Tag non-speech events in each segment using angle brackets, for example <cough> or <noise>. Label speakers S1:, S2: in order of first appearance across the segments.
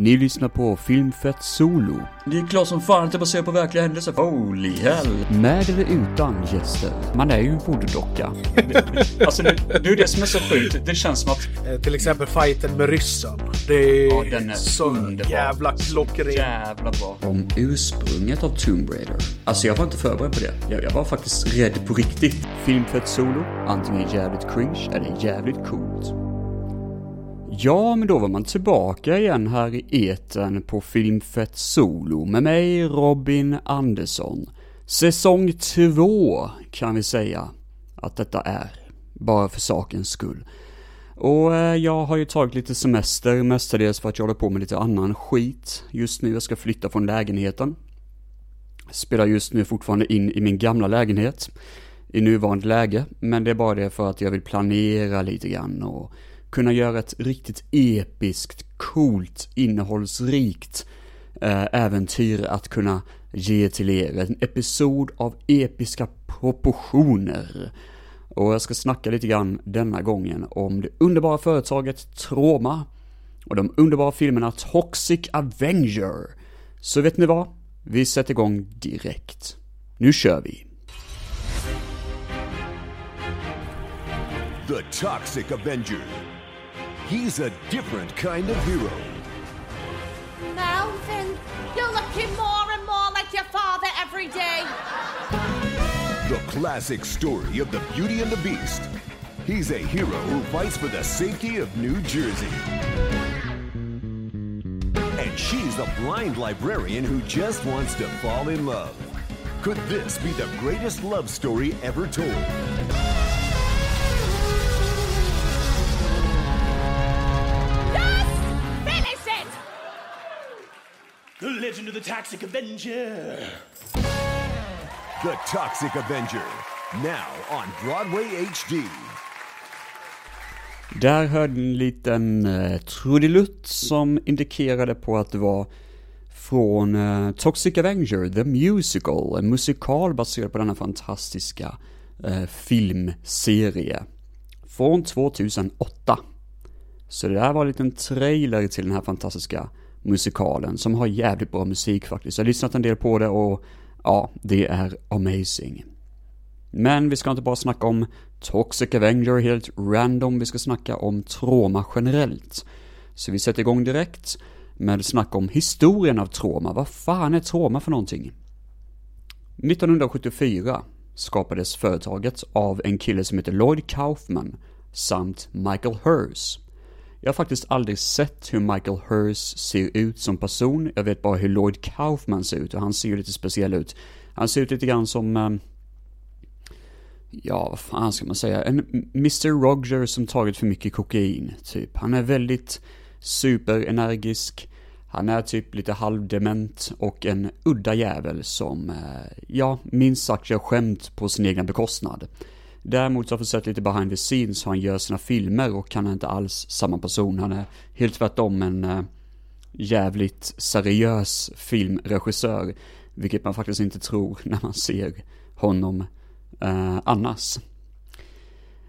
S1: Ni lyssnar på Filmfett Solo.
S2: Det är klart som fan att det baserar på verkliga händelser. Holy hell.
S1: Med eller utan gäster. Man är ju en voodoo-docka. <laughs>
S2: Alltså det, det är det som är så sjukt. Det känns som att...
S3: Eh, Till exempel fighten med ryssen. Det är,
S2: Ja, den är
S3: så
S2: underbar.
S3: jävla klockren.
S2: Jävla bra.
S1: Om ursprunget av Tomb Raider. Alltså jag var inte förberedd på det. Jag, jag var faktiskt rädd på riktigt. Filmfett Solo. Antingen jävligt cringe eller jävligt coolt. Ja, men då var man tillbaka igen här i eten på Filmfett Solo med mig, Robin Andersson. Säsong 2 kan vi säga att detta är, bara för sakens skull. Och eh, jag har ju tagit lite semester, mestadels för att jag håller på med lite annan skit just nu. Jag ska flytta från lägenheten. Spelar just nu fortfarande in i min gamla lägenhet i nuvarande läge, men det är bara det för att jag vill planera lite grann och kunna göra ett riktigt episkt, coolt, innehållsrikt eh, äventyr att kunna ge till er. En episod av episka proportioner. Och jag ska snacka lite grann denna gången om det underbara företaget Troma och de underbara filmerna Toxic Avenger. Så vet ni vad? Vi sätter igång direkt. Nu kör vi!
S4: The Toxic Avenger. He's a different kind of hero.
S5: Melvin, you're looking more and more like your father every day.
S4: The classic story of the Beauty and the Beast. He's a hero who fights for the safety of New Jersey. And she's a blind librarian who just wants to fall in love. Could this be the greatest love story ever told?
S6: Legend of the Toxic Avenger.
S4: The Toxic Avenger. Now on Broadway HD.
S1: Där hörde ni en liten eh, trudelutt som indikerade på att det var från eh, Toxic Avenger, The Musical, en musikal baserad på denna fantastiska eh, filmserie. Från 2008. Så det där var en liten trailer till den här fantastiska musikalen som har jävligt bra musik faktiskt. Jag har lyssnat en del på det och ja, det är amazing. Men vi ska inte bara snacka om Toxic Avenger helt random, vi ska snacka om trauma generellt. Så vi sätter igång direkt med att snacka om historien av trauma. Vad fan är trauma för någonting? 1974 skapades företaget av en kille som heter Lloyd Kaufman samt Michael Hers. Jag har faktiskt aldrig sett hur Michael Hirst ser ut som person. Jag vet bara hur Lloyd Kaufman ser ut och han ser ju lite speciell ut. Han ser ut lite grann som eh, ja, vad fan ska man säga, en Mr. Roger som tagit för mycket kokain, typ. Han är väldigt superenergisk, han är typ lite halvdement och en udda jävel som, eh, ja, minst sagt gör skämt på sin egna bekostnad. Däremot så har jag sett lite behind the scenes hur han gör sina filmer och han är inte alls samma person. Han är helt tvärtom en eh, jävligt seriös filmregissör, vilket man faktiskt inte tror <laughs> när man ser honom eh, annars.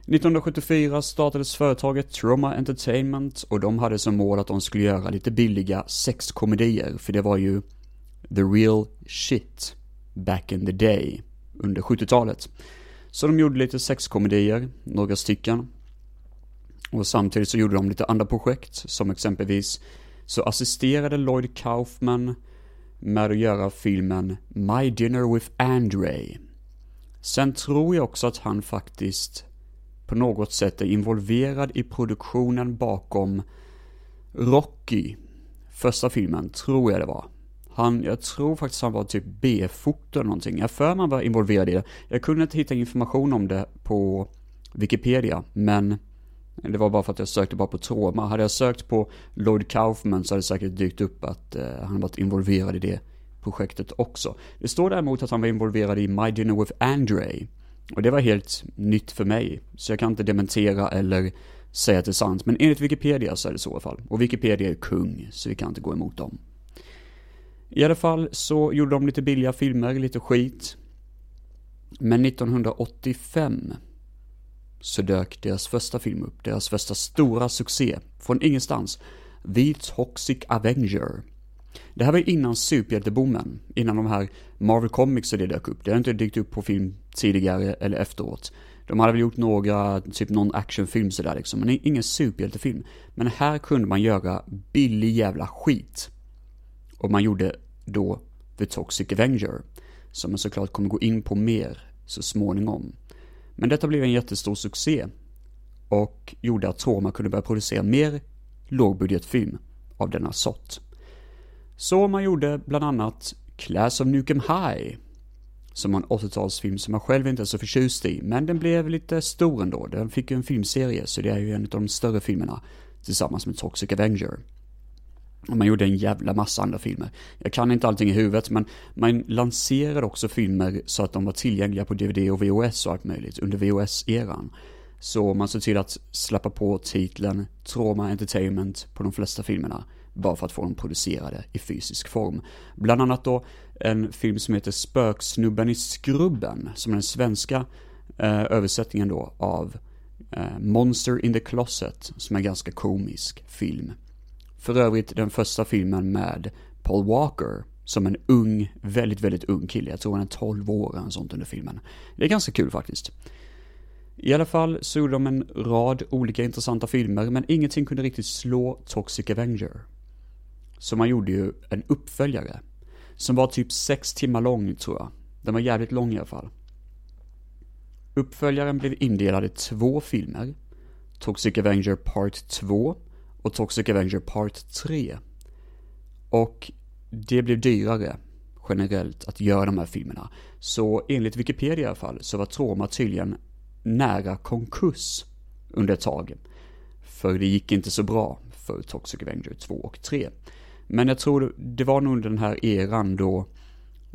S1: 1974 startades företaget Trauma Entertainment och de hade som mål att de skulle göra lite billiga sexkomedier, för det var ju the real shit back in the day, under 70-talet. Så de gjorde lite sexkomedier, några stycken. Och samtidigt så gjorde de lite andra projekt, som exempelvis så assisterade Lloyd Kaufman med att göra filmen My Dinner with Andre. Sen tror jag också att han faktiskt på något sätt är involverad i produktionen bakom Rocky, första filmen, tror jag det var. Han, jag tror faktiskt han var typ B-foto eller någonting. Jag för man var involverad i det. Jag kunde inte hitta information om det på Wikipedia, men det var bara för att jag sökte bara på trauma. Hade jag sökt på Lloyd Kaufman så hade det säkert dykt upp att eh, han varit involverad i det projektet också. Det står däremot att han var involverad i My Dinner with Andre. Och det var helt nytt för mig. Så jag kan inte dementera eller säga att det är sant. Men enligt Wikipedia så är det så i alla fall. Och Wikipedia är kung, så vi kan inte gå emot dem. I alla fall så gjorde de lite billiga filmer, lite skit. Men 1985 så dök deras första film upp, deras första stora succé, från ingenstans. The Toxic Avenger. Det här var innan superhjälteboomen, innan de här Marvel Comics och det dök upp. Det har inte dykt upp på film tidigare eller efteråt. De hade väl gjort några, typ någon actionfilm sådär liksom, men ingen superhjältefilm. Men här kunde man göra billig jävla skit. Och man gjorde då The Toxic Avenger, som man såklart kommer gå in på mer så småningom. Men detta blev en jättestor succé och gjorde att Troma kunde börja producera mer lågbudgetfilm av denna sort. Så man gjorde bland annat Class of Nukem High, som var en 80-talsfilm som jag själv inte är så förtjust i, men den blev lite stor ändå. Den fick ju en filmserie, så det är ju en av de större filmerna tillsammans med Toxic Avenger. Och man gjorde en jävla massa andra filmer. Jag kan inte allting i huvudet, men man lanserade också filmer så att de var tillgängliga på DVD och VHS och allt möjligt under VHS-eran. Så man såg till att släppa på titeln Trauma Entertainment på de flesta filmerna, bara för att få dem producerade i fysisk form. Bland annat då en film som heter Spöksnubben i skrubben, som är den svenska eh, översättningen då av eh, Monster in the Closet, som är en ganska komisk film. För övrigt den första filmen med Paul Walker som en ung, väldigt, väldigt ung kille. Jag tror han är 12 år eller sånt under filmen. Det är ganska kul faktiskt. I alla fall så gjorde de en rad olika intressanta filmer, men ingenting kunde riktigt slå Toxic Avenger. Så man gjorde ju en uppföljare. Som var typ sex timmar lång tror jag. Den var jävligt lång i alla fall. Uppföljaren blev indelad i två filmer. Toxic Avenger Part 2 och Toxic Avenger Part 3. Och det blev dyrare generellt att göra de här filmerna. Så enligt Wikipedia i alla fall så var Troma tydligen nära konkurs under ett tag. För det gick inte så bra för Toxic Avenger 2 och 3. Men jag tror det var nog under den här eran då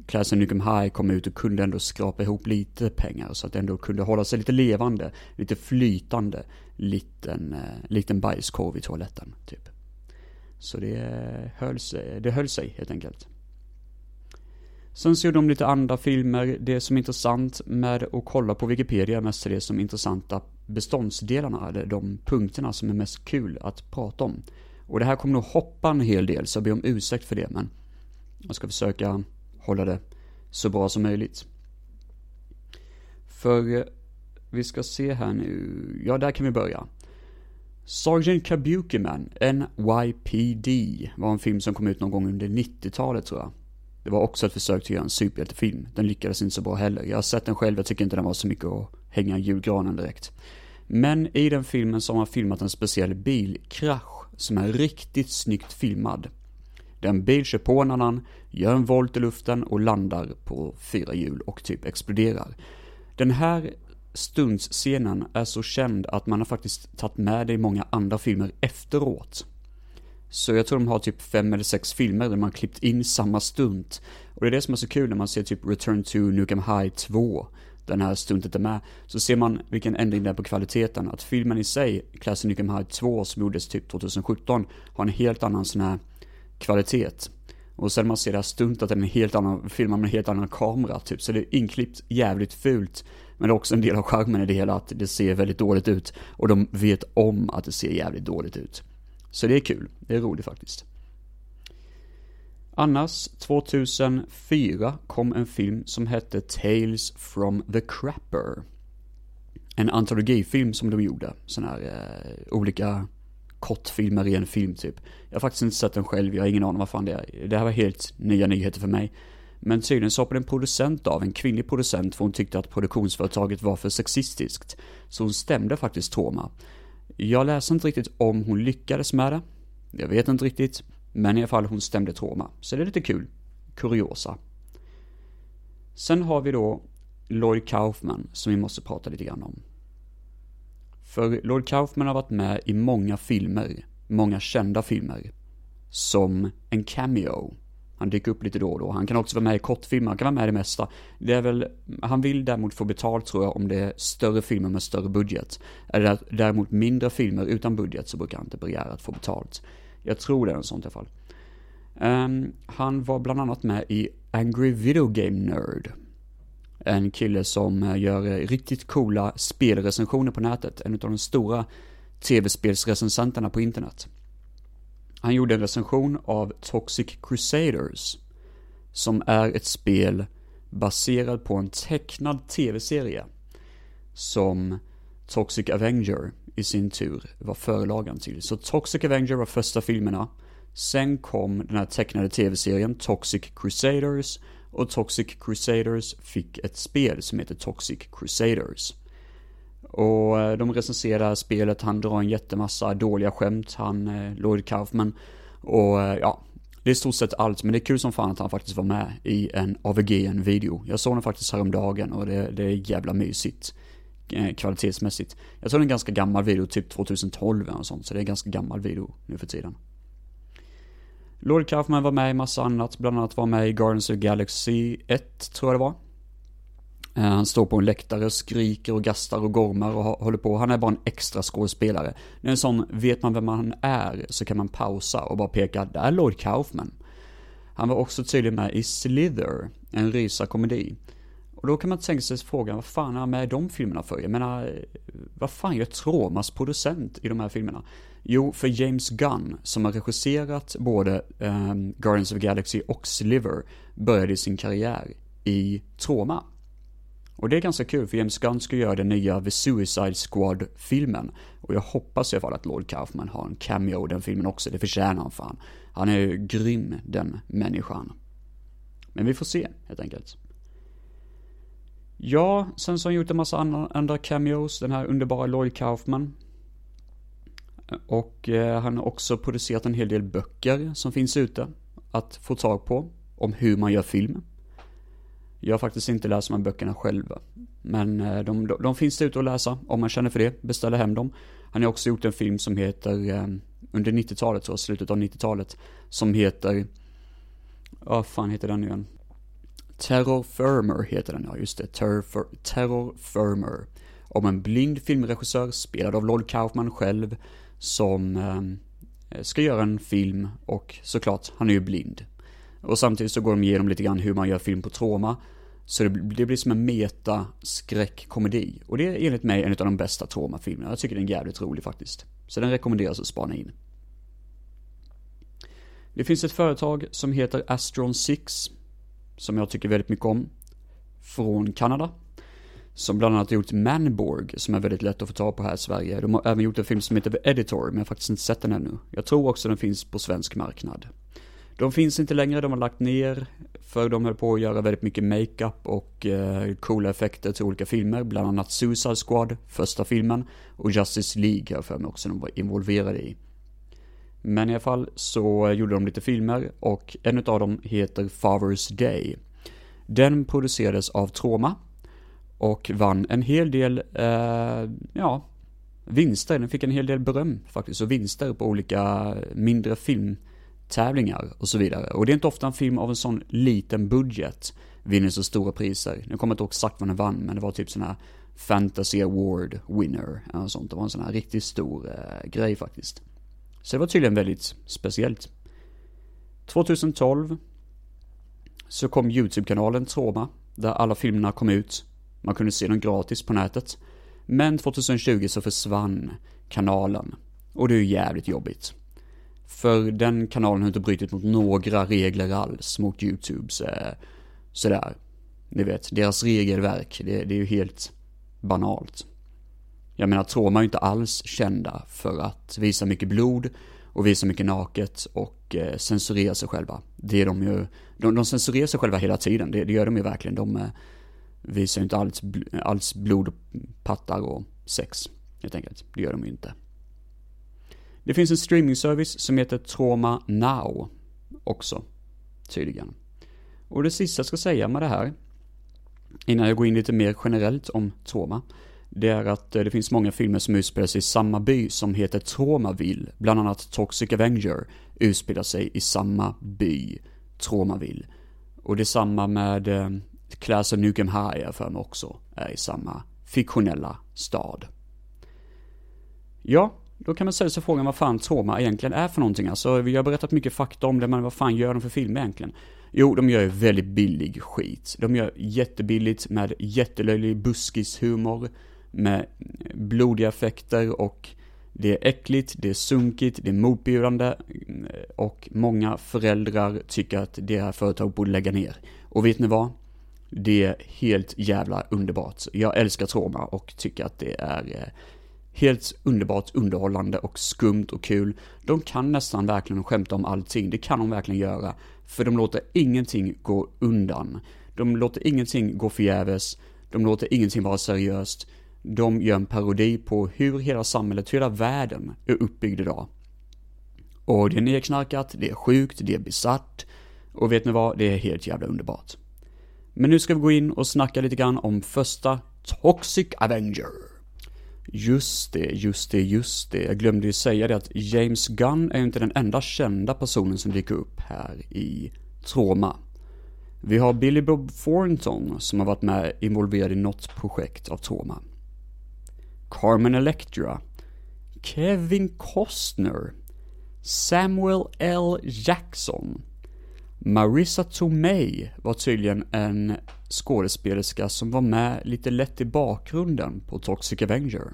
S1: Class of Nukem High kom ut och kunde ändå skrapa ihop lite pengar så att det ändå kunde hålla sig lite levande, lite flytande, liten, eh, liten bajskorv i toaletten, typ. Så det höll sig, det höll sig helt enkelt. Sen så gjorde de lite andra filmer. Det som är intressant med att kolla på Wikipedia är mest det som intressanta beståndsdelarna, eller de punkterna som är mest kul att prata om. Och det här kommer nog hoppa en hel del, så jag ber om ursäkt för det, men jag ska försöka hålla det så bra som möjligt. För eh, vi ska se här nu, ja där kan vi börja. Sergeant Kabukiman, NYPD, var en film som kom ut någon gång under 90-talet tror jag. Det var också ett försök till att göra en superhjältefilm. Den lyckades inte så bra heller. Jag har sett den själv, jag tycker inte den var så mycket att hänga i julgranen direkt. Men i den filmen så har man filmat en speciell bilkrasch som är riktigt snyggt filmad. Den bil kör på en annan, gör en volt i luften och landar på fyra hjul och typ exploderar. Den här stuntscenen är så känd att man har faktiskt tagit med det i många andra filmer efteråt. Så jag tror de har typ fem eller sex filmer där man har klippt in samma stunt. Och det är det som är så kul när man ser typ Return to Nukem High 2, den här stuntet är med, så ser man vilken ändring det är på kvaliteten. Att filmen i sig, Classic Nukem High 2 som gjordes typ 2017, har en helt annan sån här kvalitet. Och sen man ser det här stuntet, den är en helt annan, filmar med en helt annan kamera typ. Så det är inklippt jävligt fult. Men det är också en del av charmen i det hela att det ser väldigt dåligt ut. Och de vet om att det ser jävligt dåligt ut. Så det är kul, det är roligt faktiskt. Annars, 2004 kom en film som hette Tales from the Crapper. En antologifilm som de gjorde, sådana här eh, olika kortfilmer i en film typ. Jag har faktiskt inte sett den själv, jag har ingen aning vad fan det är. Det här var helt nya nyheter för mig. Men tydligen så hoppade en producent av, en kvinnlig producent, för hon tyckte att produktionsföretaget var för sexistiskt. Så hon stämde faktiskt Toma. Jag läser inte riktigt om hon lyckades med det. Jag vet inte riktigt. Men i alla fall hon stämde Troma. Så det är lite kul. Kuriosa. Sen har vi då Lloyd Kaufman som vi måste prata lite grann om. För Lord Kaufman har varit med i många filmer, många kända filmer, som en cameo. Han dyker upp lite då och då. Han kan också vara med i kortfilmer, han kan vara med i det mesta. Det är väl, han vill däremot få betalt tror jag om det är större filmer med större budget. Är det däremot mindre filmer utan budget så brukar han inte begära att få betalt. Jag tror det är en sånt i alla fall. Um, han var bland annat med i Angry Video Game Nerd. En kille som eh, gör eh, riktigt coola spelrecensioner på nätet. En av de stora tv-spelsrecensenterna på internet. Han gjorde en recension av Toxic Crusaders. Som är ett spel baserad på en tecknad tv-serie. Som Toxic Avenger i sin tur var förlagan till. Så Toxic Avenger var första filmerna. Sen kom den här tecknade tv-serien Toxic Crusaders och Toxic Crusaders fick ett spel som heter Toxic Crusaders. Och eh, de recenserar spelet, han drar en jättemassa dåliga skämt, han, eh, Lloyd Kaufman. Och eh, ja, det är i stort sett allt, men det är kul som fan att han faktiskt var med i en AVGN-video. Jag såg den faktiskt häromdagen och det, det är jävla mysigt. Eh, kvalitetsmässigt. Jag tror det är en ganska gammal video, typ 2012 eller något sånt, så det är en ganska gammal video nu för tiden. Lord Kaufman var med i massa annat, bland annat var med i Guardians of Galaxy 1, tror jag det var. Eh, han står på en läktare, skriker och gastar och gormar och håller på. Han är bara en extra skådespelare. Det är en sån, vet man vem han är så kan man pausa och bara peka, där är Lord Kaufman. Han var också tydligen med i Slither, en rysarkomedi. Och då kan man tänka sig frågan, vad fan är han med i de filmerna för? Jag menar, vad fan gör Tromas producent i de här filmerna? Jo, för James Gunn, som har regisserat både um, Guardians of the Galaxy och Sliver, började sin karriär i Troma. Och det är ganska kul, för James Gunn ska göra den nya The Suicide Squad-filmen. Och jag hoppas i alla fall att Lord Kaufman har en cameo i den filmen också, det förtjänar han fan. Han är ju grym, den människan. Men vi får se, helt enkelt. Ja, sen så har han gjort en massa andra cameos, den här underbara Lloyd Kaufman. Och eh, han har också producerat en hel del böcker som finns ute att få tag på om hur man gör film. Jag har faktiskt inte läst de här böckerna själv. Men eh, de, de, de finns ute att läsa om man känner för det, beställa hem dem. Han har också gjort en film som heter, eh, under 90-talet, så slutet av 90-talet, som heter, vad fan heter den nu igen? Terror Firmer heter den, ja just det, Terror, Terror Firmer. Om en blind filmregissör spelad av Lloyd Kaufman själv som eh, ska göra en film och såklart, han är ju blind. Och samtidigt så går de igenom lite grann hur man gör film på trauma. Så det, det blir som en meta skräckkomedi. Och det är enligt mig en av de bästa traumafilmerna. Jag tycker den är jävligt rolig faktiskt. Så den rekommenderas att spana in. Det finns ett företag som heter Astron 6. Som jag tycker väldigt mycket om. Från Kanada. Som bland annat har gjort Manborg, som är väldigt lätt att få tag på här i Sverige. De har även gjort en film som heter The Editor, men jag har faktiskt inte sett den ännu. Jag tror också den finns på svensk marknad. De finns inte längre, de har lagt ner, för de höll på att göra väldigt mycket makeup och eh, coola effekter till olika filmer, bland annat Suicide Squad, första filmen, och Justice League har för mig också de var involverade i. Men i alla fall så gjorde de lite filmer och en av dem heter Father's Day. Den producerades av Troma och vann en hel del, eh, ja, vinster. Den fick en hel del beröm faktiskt och vinster på olika mindre filmtävlingar och så vidare. Och det är inte ofta en film av en sån liten budget vinner så stora priser. Nu kommer jag inte ihåg exakt vad den vann, men det var typ sån här Fantasy Award winner eller sånt. Det var en sån här riktigt stor eh, grej faktiskt. Så det var tydligen väldigt speciellt. 2012 så kom YouTube-kanalen Troma, där alla filmerna kom ut man kunde se dem gratis på nätet. Men 2020 så försvann kanalen. Och det är ju jävligt jobbigt. För den kanalen har inte brutit mot några regler alls mot YouTubes eh, sådär. Ni vet, deras regelverk, det, det är ju helt banalt. Jag menar, Troma är ju inte alls kända för att visa mycket blod och visa mycket naket och eh, censurera sig själva. Det är de ju, de, de censurerar sig själva hela tiden, det, det gör de ju verkligen. De, eh, visar ju inte alls, alls blod, pattar och sex, helt enkelt. Det gör de ju inte. Det finns en streamingservice som heter Trauma Now också, tydligen. Och det sista jag ska säga med det här, innan jag går in lite mer generellt om trauma, det är att eh, det finns många filmer som utspelar sig i samma by som heter Traumaville. Bland annat Toxic Avenger utspelar sig i samma by, Traumaville. Och det är samma med eh, Class of Nukem High för mig också är i samma fiktionella stad. Ja, då kan man ställa sig frågan vad fan trauma egentligen är för någonting. Alltså, vi har berättat mycket fakta om det, men vad fan gör de för filmer egentligen? Jo, de gör ju väldigt billig skit. De gör jättebilligt med jättelöjlig buskishumor, med blodiga effekter och Det är äckligt, det är sunkigt, det är motbjudande och många föräldrar tycker att det här företaget borde lägga ner. Och vet ni vad? Det är helt jävla underbart. Jag älskar Troma och tycker att det är eh, helt underbart underhållande och skumt och kul. De kan nästan verkligen skämta om allting, det kan de verkligen göra. För de låter ingenting gå undan. De låter ingenting gå förgäves. De låter ingenting vara seriöst. De gör en parodi på hur hela samhället, hur hela världen är uppbyggd idag. Och det är nedknarkat, det är sjukt, det är besatt. Och vet ni vad? Det är helt jävla underbart. Men nu ska vi gå in och snacka lite grann om första Toxic Avenger. Just det, just det, just det. Jag glömde ju säga det att James Gunn är ju inte den enda kända personen som dyker upp här i Troma. Vi har Billy Bob Thornton som har varit med involverad i något projekt av Troma. Carmen Electra. Kevin Costner. Samuel L. Jackson. Marissa Tomei var tydligen en skådespelerska som var med lite lätt i bakgrunden på Toxic Avenger.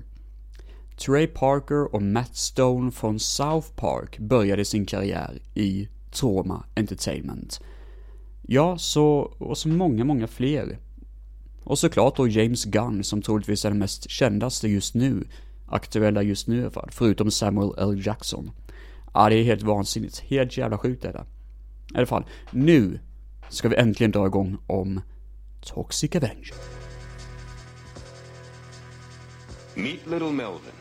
S1: Trey Parker och Matt Stone från South Park började sin karriär i Trauma Entertainment. Ja, så, och så många, många fler. Och såklart då James Gunn som troligtvis är den mest kändaste just nu, aktuella just nu i alla fall, förutom Samuel L. Jackson. Ja, det är helt vansinnigt. Helt jävla sjukt är det. I alla fall, nu ska vi äntligen dra igång om Toxic Avenger.
S7: Meet little Melvin.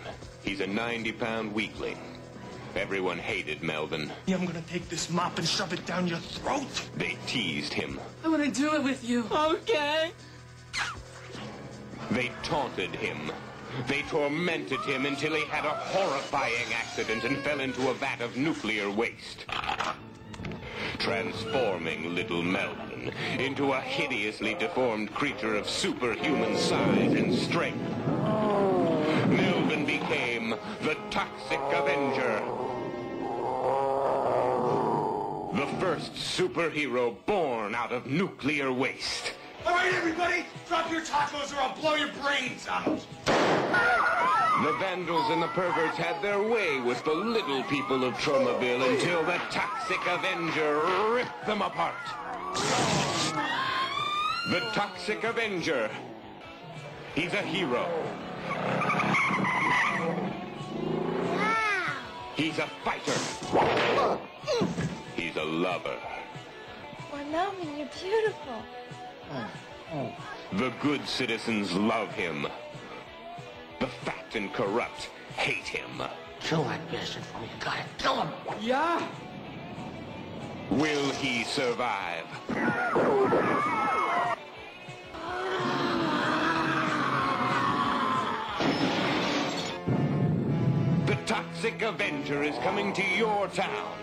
S7: He's a 90 pound weakling. Everyone hated Melvin.
S6: I'm gonna take this mop and shove it down your throat.
S7: They teased him.
S5: I want to do it with you. Okay.
S7: They taunted him. They tormented him until he had a horrifying accident and fell into a vat of nuclear waste. Transforming little Melvin into a hideously deformed creature of superhuman size and strength. Melvin became the Toxic Avenger. The first superhero born out of nuclear waste.
S6: All right, everybody, drop your tacos or I'll blow your brains out.
S7: The vandals and the perverts had their way with the little people of Tromaville until the Toxic Avenger ripped them apart. The Toxic Avenger. He's a hero. He's a fighter. He's a lover.
S8: Well, Melvin, you're beautiful.
S7: The good citizens love him. The fat and corrupt hate him.
S9: Kill that bastard for me. You gotta kill him.
S2: Yeah.
S7: Will he survive? The Toxic Avenger is coming to your town.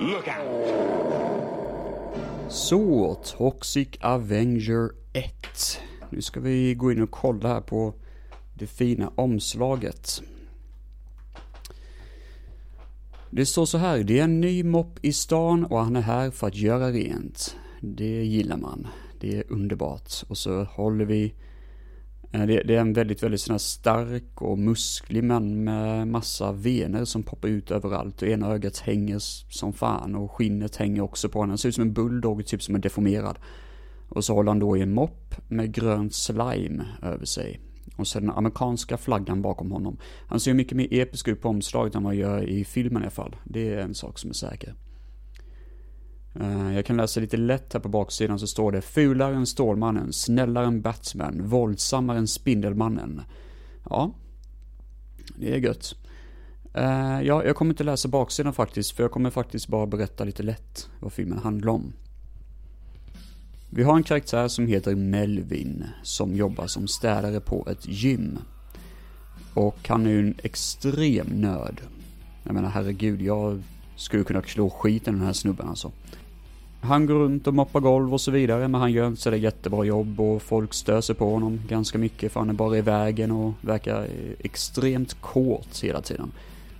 S7: Look out!
S1: Så, Toxic Avenger 1. Nu ska vi gå in och kolla här på det fina omslaget. Det står så här, det är en ny mopp i stan och han är här för att göra rent. Det gillar man. Det är underbart. Och så håller vi eh, det, det är en väldigt, väldigt sån här stark och musklig man med massa vener som poppar ut överallt och ena ögat hänger som fan och skinnet hänger också på honom. Han ser ut som en bulldog, typ som är deformerad. Och så håller han då i en mopp med grönt slime över sig. Och så den amerikanska flaggan bakom honom. Han ser ju mycket mer episk ut på omslaget än vad han gör i filmen i alla fall. Det är en sak som är säker. Eh, jag kan läsa lite lätt här på baksidan så står det Fulare än Stålmannen, snällare än Batman, våldsammare än Spindelmannen. Ja, det är gött. Eh, ja, jag kommer inte läsa baksidan faktiskt, för jag kommer faktiskt bara berätta lite lätt vad filmen handlar om. Vi har en karaktär som heter Melvin, som jobbar som städare på ett gym. Och han är ju en extrem nörd. Jag menar herregud, jag skulle kunna slå skiten i den här snubben alltså. Han går runt och moppar golv och så vidare, men han gör inte sådär jättebra jobb och folk stör sig på honom ganska mycket för han är bara i vägen och verkar extremt kåt hela tiden.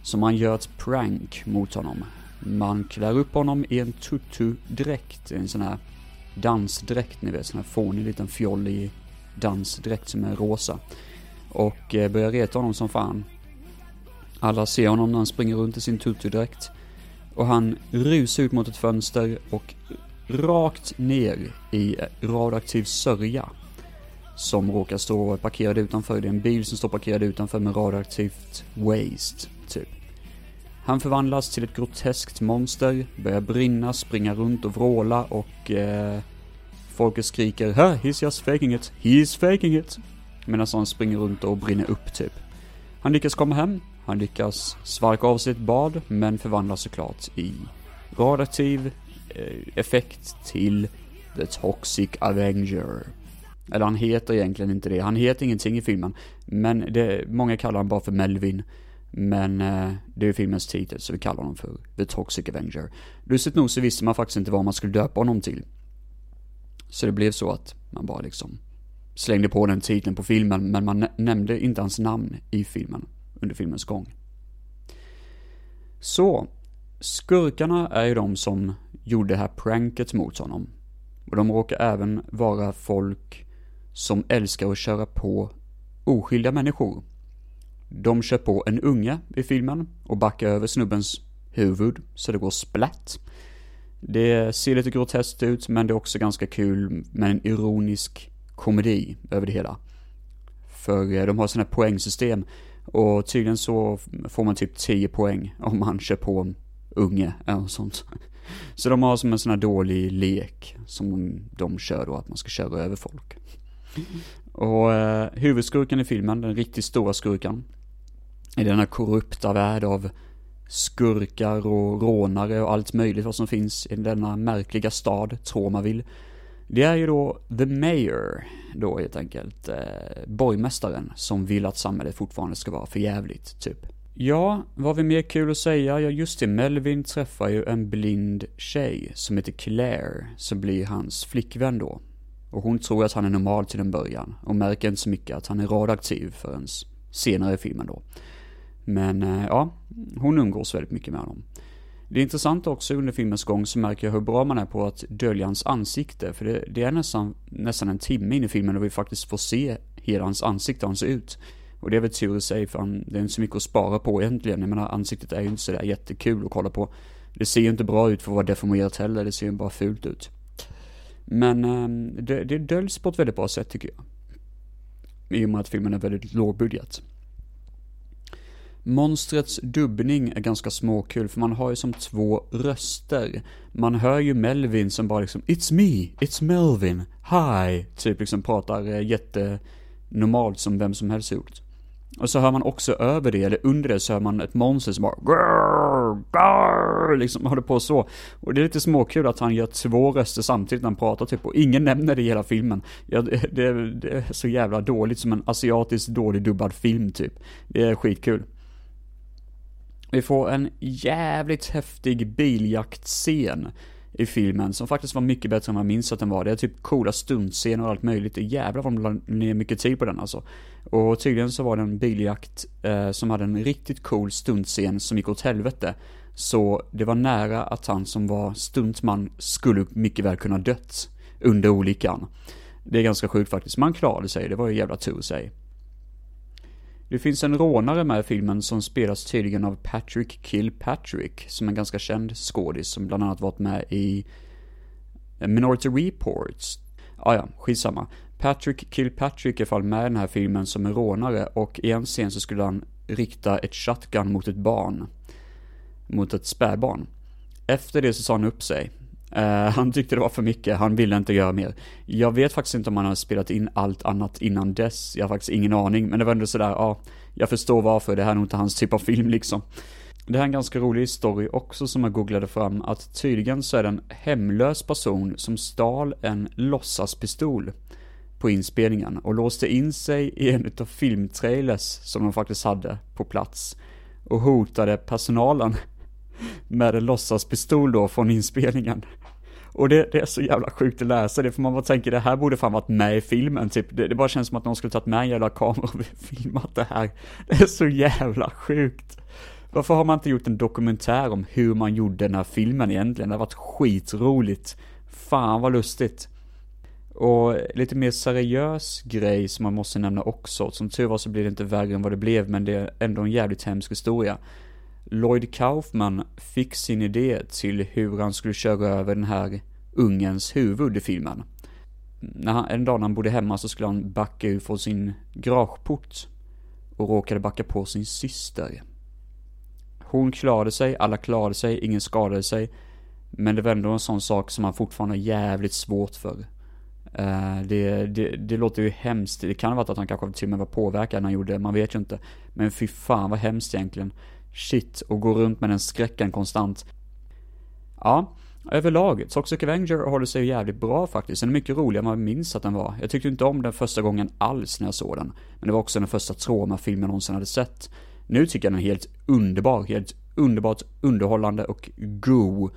S1: Så man gör ett prank mot honom. Man klär upp honom i en tutu-dräkt, en sån här dansdräkt, ni vet, sån här fånig liten fjollig dansdräkt som är rosa. Och eh, börjar reta honom som fan. Alla ser honom när han springer runt i sin tutudräkt. Och han rusar ut mot ett fönster och rakt ner i radioaktiv sörja. Som råkar stå parkerad utanför. Det är en bil som står parkerad utanför med radioaktivt waste, typ. Han förvandlas till ett groteskt monster, börjar brinna, springa runt och vråla och eh, folket skriker ha, he's just faking it, he's faking it. Medan han springer runt och brinner upp typ. Han lyckas komma hem, han lyckas svalka av sig ett bad, men förvandlas såklart i radioaktiv eh, effekt till The Toxic Avenger. Eller han heter egentligen inte det, han heter ingenting i filmen. Men det, många kallar honom bara för Melvin. Men eh, det är ju filmens titel, så vi kallar honom för The Toxic Avenger. Lustigt nog så visste man faktiskt inte vad man skulle döpa honom till. Så det blev så att man bara liksom slängde på den titeln på filmen, men man nämnde inte hans namn i filmen under filmens gång. Så, skurkarna är ju de som gjorde det här pranket mot honom. Och de råkar även vara folk som älskar att köra på oskyldiga människor. De kör på en unge i filmen och backar över snubbens huvud så det går splatt. Det ser lite groteskt ut men det är också ganska kul med en ironisk komedi över det hela. För eh, de har sådana här poängsystem och tydligen så får man typ 10 poäng om man kör på en unge eller sånt. Så de har som en sån här dålig lek som de kör då, att man ska köra över folk. Och eh, huvudskurken i filmen, den riktigt stora skurken, i denna korrupta värld av skurkar och rånare och allt möjligt vad som finns i denna märkliga stad, Tromaville. Det är ju då the mayor, då helt enkelt, eh, borgmästaren, som vill att samhället fortfarande ska vara förjävligt, typ. Ja, vad har vi mer kul att säga? Ja, just det, Melvin träffar ju en blind tjej som heter Claire, som blir hans flickvän då. Och hon tror att han är normal till en början, och märker inte så mycket att han är radioaktiv förrän senare i filmen då. Men eh, ja, hon umgås väldigt mycket med honom. Det är intressant också under filmens gång så märker jag hur bra man är på att dölja hans ansikte. För det, det är nästan, nästan en timme in i filmen då vi faktiskt får se hela hans ansikte, hur han ser ut. Och det är väl tur i sig för han, det är inte så mycket att spara på egentligen. Jag menar ansiktet är ju inte sådär jättekul att kolla på. Det ser ju inte bra ut för att vara deformerat heller, det ser ju bara fult ut. Men ehm, det, det döljs på ett väldigt bra sätt tycker jag. I och med att filmen är väldigt lågbudget. Monstrets dubbning är ganska småkul för man har ju som två röster. Man hör ju Melvin som bara liksom It's me, it's Melvin, hi, typ liksom pratar eh, jättenormalt som vem som helst gjort. Och så hör man också över det, eller under det, så hör man ett monster som bara grrr, grrr, liksom håller på så. Och det är lite småkul att han gör två röster samtidigt när han pratar typ, och ingen nämner det i hela filmen. Ja, det, det, det är så jävla dåligt som en asiatiskt dålig dubbad film typ. Det är skitkul. Vi får en jävligt häftig biljaktscen i filmen som faktiskt var mycket bättre än vad jag minns att den var. Det är typ coola stuntscener och allt möjligt. Det jävlar vad de la ner mycket tid på den alltså. Och tydligen så var det en biljakt eh, som hade en riktigt cool stuntscen som gick åt helvete. Så det var nära att han som var stuntman skulle mycket väl kunna dött under olyckan. Det är ganska sjukt faktiskt. Man klarade sig, det var ju jävla tur sig. Det finns en rånare med i filmen som spelas tydligen av Patrick Kilpatrick, som är en ganska känd skådis som bland annat varit med i Minority Reports. Ah, ja, skitsamma. Patrick Kilpatrick är i fall med i den här filmen som en rånare och i en scen så skulle han rikta ett shotgun mot ett barn. Mot ett spädbarn. Efter det så sa han upp sig. Uh, han tyckte det var för mycket, han ville inte göra mer. Jag vet faktiskt inte om han har spelat in allt annat innan dess, jag har faktiskt ingen aning, men det var ändå sådär, ja, jag förstår varför, det här är nog inte hans typ av film liksom. Det här är en ganska rolig story också som jag googlade fram, att tydligen så är det en hemlös person som stal en låtsaspistol på inspelningen och låste in sig i en utav filmtrailers som de faktiskt hade på plats och hotade personalen med en låtsaspistol då från inspelningen. Och det, det, är så jävla sjukt att läsa det, för man bara tänker det här borde fan varit med i filmen, typ. Det, det bara känns som att någon skulle tagit med en jävla kamera och <laughs> filmat det här. Det är så jävla sjukt. Varför har man inte gjort en dokumentär om hur man gjorde den här filmen egentligen? Det har varit skitroligt. Fan vad lustigt. Och lite mer seriös grej som man måste nämna också. Som tur var så blir det inte värre än vad det blev, men det är ändå en jävligt hemsk historia. Lloyd Kaufman fick sin idé till hur han skulle köra över den här ungens huvud i filmen. När han, en dag när han bodde hemma så skulle han backa ut från sin garageport och råkade backa på sin syster. Hon klarade sig, alla klarade sig, ingen skadade sig. Men det var ändå en sån sak som han fortfarande har jävligt svårt för. Uh, det, det, det, låter ju hemskt. Det kan ha varit att han kanske till och med var påverkad när han gjorde det, man vet ju inte. Men fy fan vad hemskt egentligen. Shit, och går runt med den skräcken konstant. Ja, överlag, Toxic Avenger håller sig jävligt bra faktiskt. Den är mycket roligare än man minns att den var. Jag tyckte inte om den första gången alls när jag såg den. Men det var också den första trauma-filmen jag någonsin hade sett. Nu tycker jag den är helt underbar, helt underbart underhållande och go.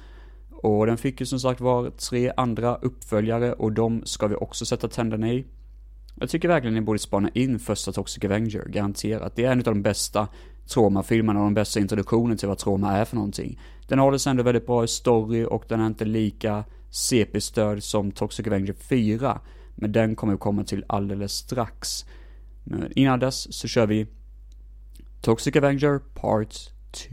S1: Och den fick ju som sagt var tre andra uppföljare och de ska vi också sätta tänderna i. Jag tycker verkligen ni borde spana in första Toxic Avenger, garanterat. Det är en av de bästa Troma-filmerna och den bästa introduktionen till vad Troma är för någonting. Den håller sig ändå väldigt bra i story och den är inte lika CP-stöd som Toxic Avenger 4. Men den kommer vi komma till alldeles strax. Men innan dess så kör vi Toxic Avenger Part 2.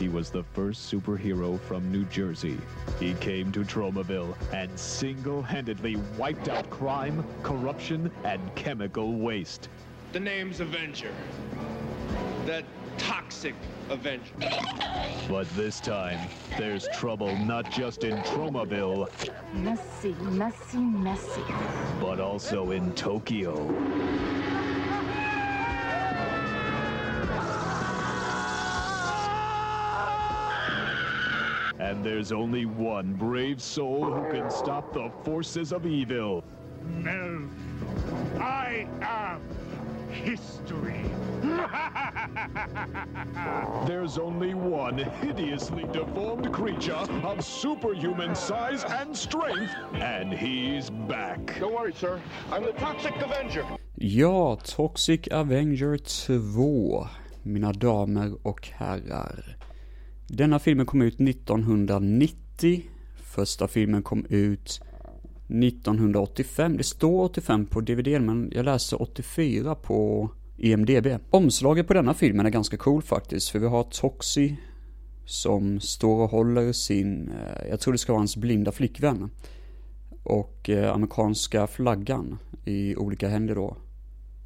S10: He was the first superhero from New Jersey. He came to Tromaville and single-handedly wiped out crime, corruption, and chemical waste.
S11: The name's Avenger. The toxic Avenger.
S10: But this time, there's trouble not just in Tromaville,
S12: Messy, messy, messy.
S10: but also in Tokyo. And there's only one brave soul who can stop the forces of evil.
S13: Melv, I am history. <laughs>
S10: There's only one hideously deformed creature of superhuman size and strength, and he's back.
S11: Don't worry, sir. I'm the Toxic Avenger.
S1: Ja, Toxic Avenger 2, mina damer och herrar. Denna filmen kom ut 1990. Första filmen kom ut 1985. Det står 85 på DVD, men jag läste 84 på IMDB. Omslaget på denna filmen är ganska cool faktiskt, för vi har Toxie som står och håller sin, eh, jag tror det ska vara hans blinda flickvän. Och eh, amerikanska flaggan i olika händer då.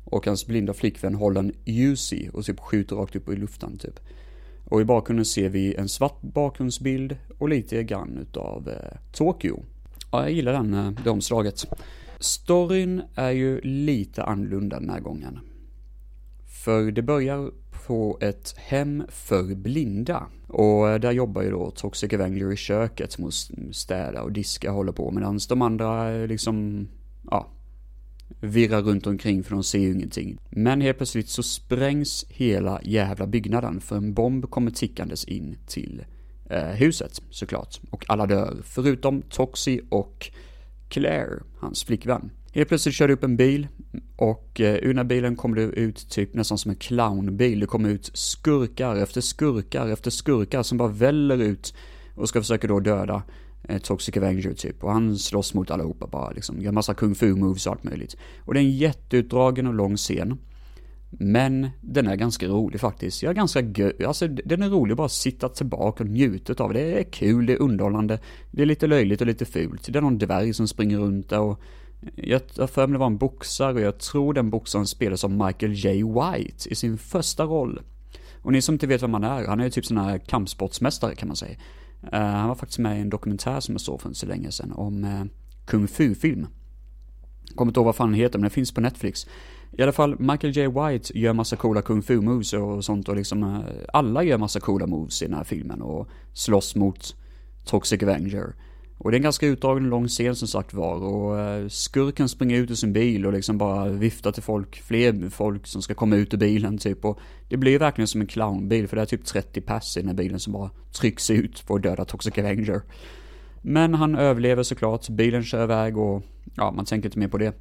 S1: Och hans blinda flickvän håller en Uzi och typ skjuter rakt upp i luften typ. Och i bakgrunden ser vi en svart bakgrundsbild och lite grann utav eh, Tokyo. Ja, jag gillar den, eh, det omslaget. Storyn är ju lite annorlunda den här gången. För det börjar på ett hem för blinda. Och eh, där jobbar ju då Toxic Avenger i köket som städa och diska och håller på. Medan de andra eh, liksom, ja, virrar runt omkring för de ser ju ingenting. Men helt plötsligt så sprängs hela jävla byggnaden för en bomb kommer tickandes in till Eh, huset såklart. Och alla dör, förutom Toxie och Claire, hans flickvän. Helt plötsligt kör du upp en bil och eh, ur den här bilen kommer du ut typ nästan som en clownbil. Det kommer ut skurkar efter skurkar efter skurkar som bara väller ut och ska försöka då döda eh, Toxic Avenger typ. Och han slåss mot allihopa bara liksom. Gör massa kung fu moves och allt möjligt. Och det är en jätteutdragen och lång scen. Men den är ganska rolig faktiskt. Jag är ganska gö- alltså den är rolig att bara sitta tillbaka och njuta av. Det är kul, det är underhållande, det är lite löjligt och lite fult. Det är någon dvärg som springer runt där och jag har för mig det var en boxare och jag tror den boxaren spelas av Michael J. White i sin första roll. Och ni som inte vet vem han är, han är ju typ sån här kampsportsmästare kan man säga. Uh, han var faktiskt med i en dokumentär som jag såg för inte så länge sedan om uh, kung fu-film. Kommer inte ihåg vad fan den heter, men den finns på Netflix. I alla fall, Michael J. White gör massa coola kung fu moves och sånt och liksom eh, alla gör massa coola moves i den här filmen och slåss mot Toxic Avenger. Och det är en ganska utdragen och lång scen som sagt var och eh, skurken springer ut ur sin bil och liksom bara viftar till folk, fler folk som ska komma ut ur bilen typ och det blir verkligen som en clownbil för det är typ 30 pass i den här bilen som bara trycks ut för att döda Toxic Avenger. Men han överlever såklart, bilen kör iväg och ja, man tänker inte mer på det.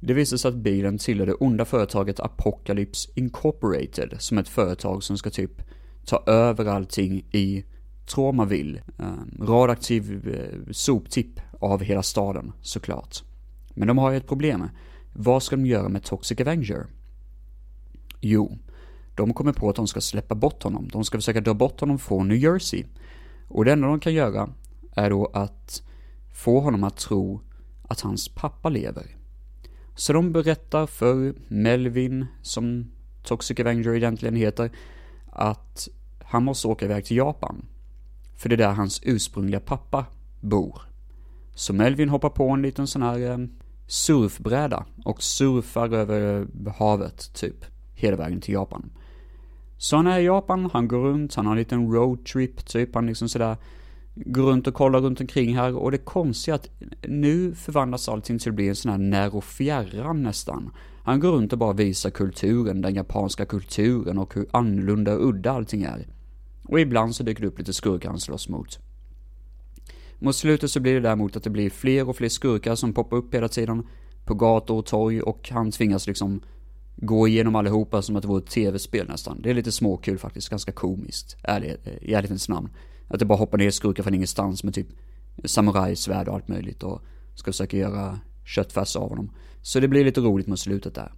S1: Det visar sig att bilen tillhör det onda företaget Apocalypse Incorporated som är ett företag som ska typ ta över allting i Tromaville. Ehm, radioaktiv eh, soptipp av hela staden såklart. Men de har ju ett problem. Vad ska de göra med Toxic Avenger? Jo, de kommer på att de ska släppa bort honom. De ska försöka dra bort honom från New Jersey. Och det enda de kan göra är då att få honom att tro att hans pappa lever. Så de berättar för Melvin, som Toxic Avenger egentligen heter, att han måste åka iväg till Japan. För det är där hans ursprungliga pappa bor. Så Melvin hoppar på en liten sån här eh, surfbräda och surfar över havet, typ, hela vägen till Japan. Så han är i Japan, han går runt, han har en liten roadtrip, typ, han liksom sådär går runt och kollar runt omkring här och det konstiga är att nu förvandlas allting till att bli en sån här när och fjärran nästan. Han går runt och bara visar kulturen, den japanska kulturen och hur annorlunda och udda allting är. Och ibland så dyker det upp lite skurkar han slåss mot. Mot slutet så blir det däremot att det blir fler och fler skurkar som poppar upp hela tiden på gator och torg och han tvingas liksom gå igenom allihopa som att det vore ett tv-spel nästan. Det är lite småkul faktiskt, ganska komiskt, ärligt, eh, i ärlighetens namn. Att det bara hoppar ner skurkar från ingenstans med typ samurajsvärd och allt möjligt och ska försöka göra köttfärs av honom. Så det blir lite roligt mot slutet där.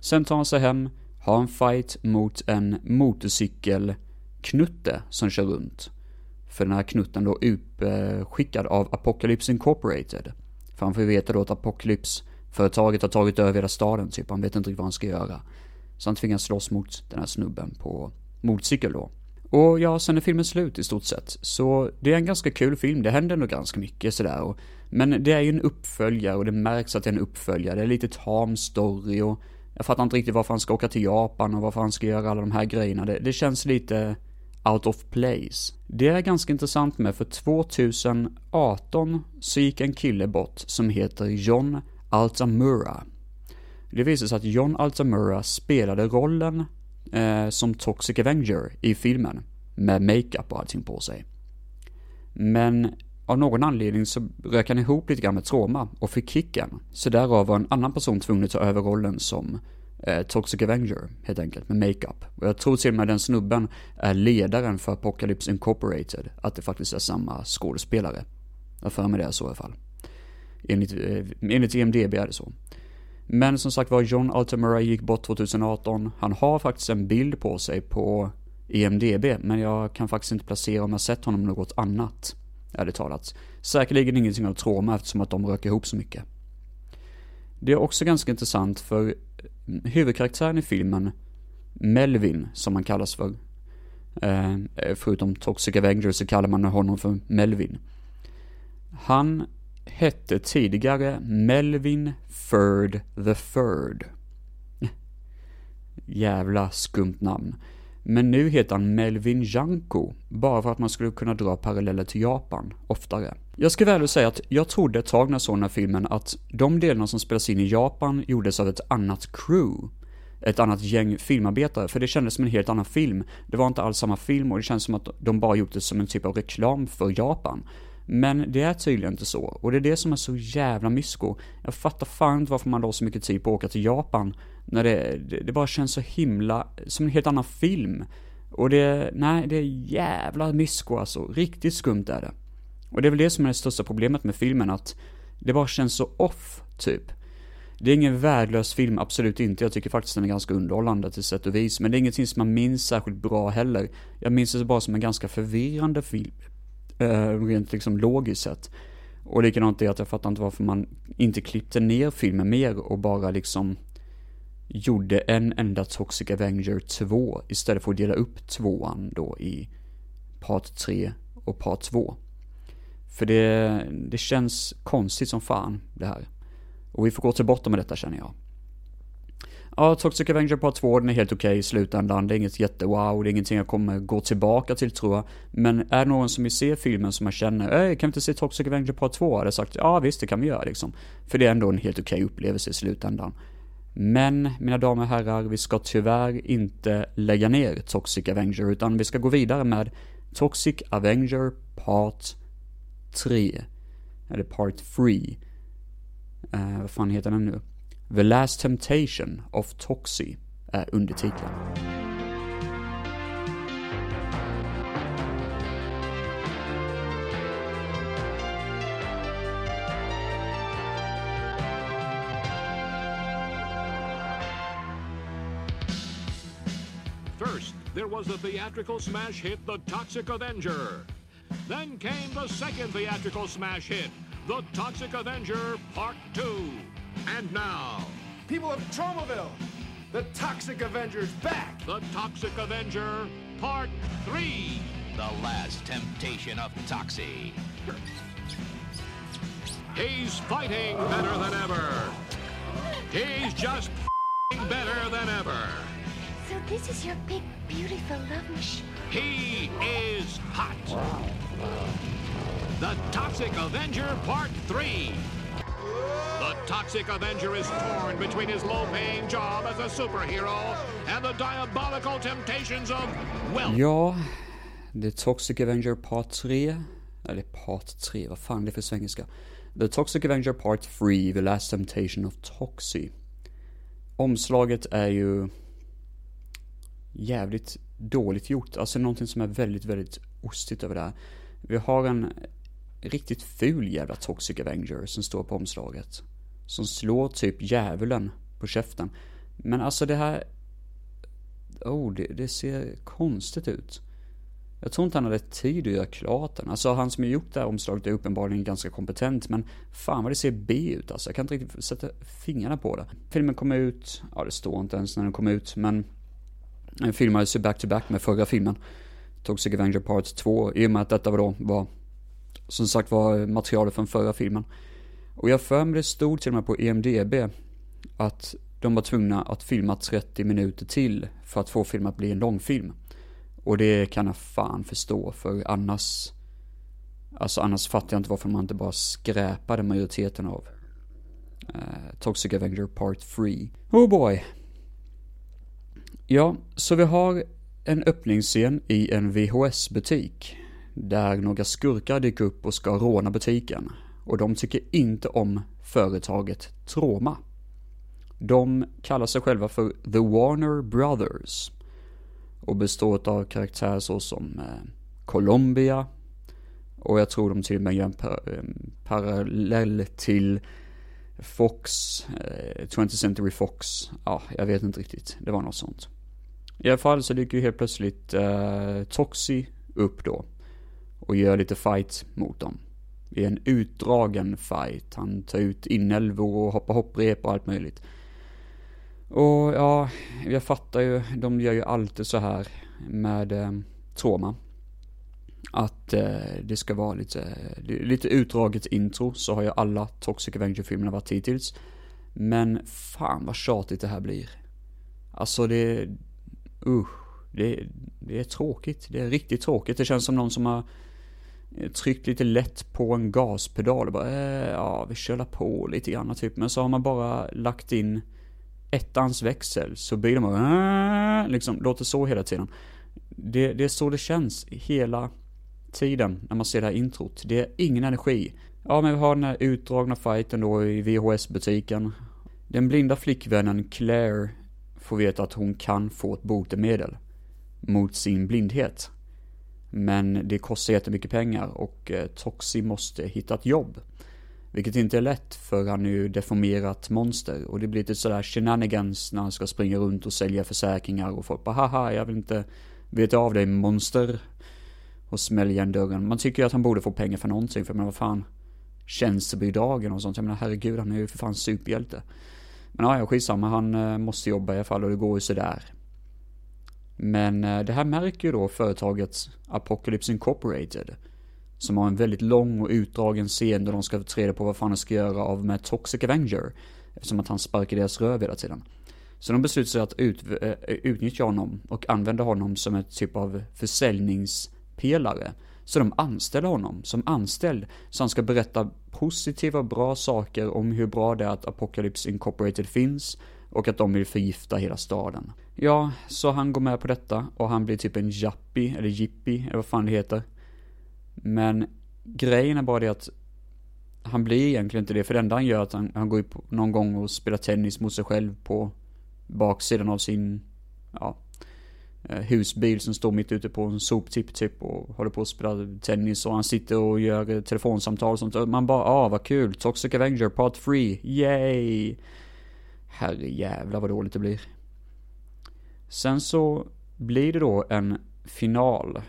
S1: Sen tar han sig hem, har en fight mot en motorcykelknutte som kör runt. För den här knutten då utskickad av Apocalypse Incorporated. För han får ju veta då att Apocalypse-företaget har tagit över hela staden typ, han vet inte riktigt vad han ska göra. Så han tvingas slåss mot den här snubben på motorcykel då. Och ja, sen är filmen slut i stort sett. Så det är en ganska kul film, det händer ändå ganska mycket sådär. Och, men det är ju en uppföljare och det märks att det är en uppföljare. Det är lite tam story och jag fattar inte riktigt varför han ska åka till Japan och varför han ska göra alla de här grejerna. Det, det känns lite out of place. Det är ganska intressant med för 2018 så gick en kille bort som heter John Altamura. Det visade sig att John Altamura spelade rollen eh, som Toxic Avenger i filmen. Med makeup och allting på sig. Men av någon anledning så rök han ihop lite grann med Troma och fick kicken. Så därav var en annan person tvungen att ta över rollen som eh, Toxic Avenger, helt enkelt, med makeup. Och jag tror till och med den snubben är ledaren för Apocalypse Incorporated, att det faktiskt är samma skådespelare. Jag för mig det är så i alla fall. Enligt, eh, enligt IMDB är det så. Men som sagt var, John Altamura gick bort 2018. Han har faktiskt en bild på sig på IMDB, men jag kan faktiskt inte placera om jag sett honom något annat. Ärligt talat. Säkerligen ingenting av trauma eftersom att de rök ihop så mycket. Det är också ganska intressant för huvudkaraktären i filmen, Melvin, som han kallas för, eh, förutom Toxic Avengers så kallar man honom för Melvin. Han hette tidigare Melvin Ferd the Third. Jävla skumt namn. Men nu heter han Melvin Janko, bara för att man skulle kunna dra paralleller till Japan oftare. Jag ska väl säga att jag trodde ett tag när jag såg den här filmen att de delarna som spelas in i Japan gjordes av ett annat crew. Ett annat gäng filmarbetare, för det kändes som en helt annan film. Det var inte alls samma film och det kändes som att de bara gjort det som en typ av reklam för Japan. Men det är tydligen inte så, och det är det som är så jävla mysko. Jag fattar fan inte varför man la så mycket tid på att åka till Japan, när det, det, det bara känns så himla, som en helt annan film. Och det, nej, det är jävla mysko alltså. Riktigt skumt är det. Och det är väl det som är det största problemet med filmen, att det bara känns så off, typ. Det är ingen värdelös film, absolut inte. Jag tycker faktiskt den är ganska underhållande till sätt och vis. Men det är ingenting som man minns särskilt bra heller. Jag minns det bara som en ganska förvirrande film Eh, rent liksom logiskt sett. Och likadant är att jag fattar inte varför man inte klippte ner filmen mer och bara liksom gjorde en enda Toxic Avenger 2 istället för att dela upp tvåan då i part 3 och part 2. För det, det känns konstigt som fan det här. Och vi får gå till botten med detta känner jag. Ja, Toxic Avenger Part 2, den är helt okej okay i slutändan. Det är inget jättewow, det är ingenting jag kommer gå tillbaka till tror jag. Men är det någon som vill se filmen som jag känner, äh, kan vi inte se Toxic Avenger Part 2? Hade jag sagt, ja visst det kan vi göra liksom. För det är ändå en helt okej okay upplevelse i slutändan. Men, mina damer och herrar, vi ska tyvärr inte lägga ner Toxic Avenger, utan vi ska gå vidare med Toxic Avenger Part 3. Eller Part 3. Eh, vad fan heter den nu? The Last Temptation of Toxie er är undertiteln.
S14: First, there was the theatrical smash hit The Toxic Avenger. Then came the second theatrical smash hit, The Toxic Avenger Part 2. And now,
S11: People of Tromaville, the Toxic Avenger's back!
S14: The Toxic Avenger Part 3.
S15: The last temptation of Toxie.
S14: He's fighting better than ever. He's just f***ing better than ever.
S8: So this is your big, beautiful love machine.
S14: He is hot. The Toxic Avenger Part 3. The Toxic Avenger is torn between his low paying job as a superhero and the diabolical temptations of wealth.
S1: Ja, The Toxic Avenger Part 3. Eller Part 3, vad fan det är för svengelska. The Toxic Avenger Part 3, The Last Temptation of Toxie. Omslaget är ju jävligt dåligt gjort. Alltså någonting som är väldigt, väldigt ostigt över det här. Vi har en riktigt ful jävla Toxic Avenger som står på omslaget. Som slår typ djävulen på käften. Men alltså det här... Oh, det, det ser konstigt ut. Jag tror inte han hade tid att göra klart den. Alltså han som har gjort det här omslaget är uppenbarligen ganska kompetent, men fan vad det ser B ut alltså. Jag kan inte riktigt sätta fingrarna på det. Filmen kom ut, ja det står inte ens när den kom ut, men den filmades ju back-to-back med förra filmen. Toxic Avenger Part 2, i och med att detta var då var, som sagt var materialet från förra filmen. Och jag för mig det stod till och med på EMDB att de var tvungna att filma 30 minuter till för att få filmen att bli en långfilm. Och det kan jag fan förstå, för annars... Alltså annars fattar jag inte varför man inte bara skräpade majoriteten av eh, Toxic Avenger Part 3. Oh boy. Ja, så vi har en öppningsscen i en VHS-butik. Där några skurkar dyker upp och ska råna butiken. Och de tycker inte om företaget Troma. De kallar sig själva för The Warner Brothers och består av karaktärer såsom eh, Colombia och jag tror de till och med gör en par, parallell till Fox, eh, 20th Century Fox, ja, jag vet inte riktigt, det var något sånt. I alla fall så dyker ju helt plötsligt eh, Toxi upp då och gör lite fight mot dem. Det är en utdragen fight, han tar ut inälvor och hoppar hopprep och allt möjligt. Och ja, jag fattar ju, de gör ju alltid så här med eh, trauma. Att eh, det ska vara lite, lite utdraget intro, så har ju alla Toxic Avenger-filmerna varit hittills. Men fan vad tjatigt det här blir. Alltså det, usch, det, det är tråkigt. Det är riktigt tråkigt. Det känns som någon som har Eh, tryckt lite lätt på en gaspedal och bara, eh, ja vi kör på lite grann typ. Men så har man bara lagt in ettans växel så blir de bara, eh, liksom, låter så hela tiden. Det, det är så det känns hela tiden när man ser det här introt. Det är ingen energi. Ja, men vi har den här utdragna fighten då i VHS-butiken. Den blinda flickvännen Claire får veta att hon kan få ett botemedel mot sin blindhet. Men det kostar jättemycket pengar och eh, Toxi måste hitta ett jobb. Vilket inte är lätt för han är ju deformerat monster och det blir lite sådär shenanigans när han ska springa runt och sälja försäkringar och folk bara haha jag vill inte veta av dig monster. Och smäller igen dörren. Man tycker ju att han borde få pengar för någonting för men vad fan. Tjänstebidragen och sånt. Jag menar herregud han är ju för fan superhjälte. Men ja, skitsamma han eh, måste jobba i alla fall och det går ju sådär. Men eh, det här märker ju då företaget Apocalypse Incorporated. Som har en väldigt lång och utdragen scen där de ska ta reda på vad fan de ska göra av med Toxic Avenger. Eftersom att han sparkar deras röv hela tiden. Så de beslutar sig att ut, äh, utnyttja honom och använda honom som ett typ av försäljningspelare. Så de anställer honom som anställd. Så han ska berätta positiva och bra saker om hur bra det är att Apocalypse Incorporated finns. Och att de vill förgifta hela staden. Ja, så han går med på detta och han blir typ en jappie, eller 'Jippi' eller vad fan det heter. Men grejen är bara det att han blir egentligen inte det, för det enda han gör är att han, han går upp någon gång och spelar tennis mot sig själv på baksidan av sin, ja, eh, husbil som står mitt ute på en soptipp typ och håller på att spela tennis och han sitter och gör telefonsamtal och sånt man bara, ah vad kul, Toxic Avenger Part 3, yay! Herre jävlar vad dåligt det blir. Sen så blir det då en final.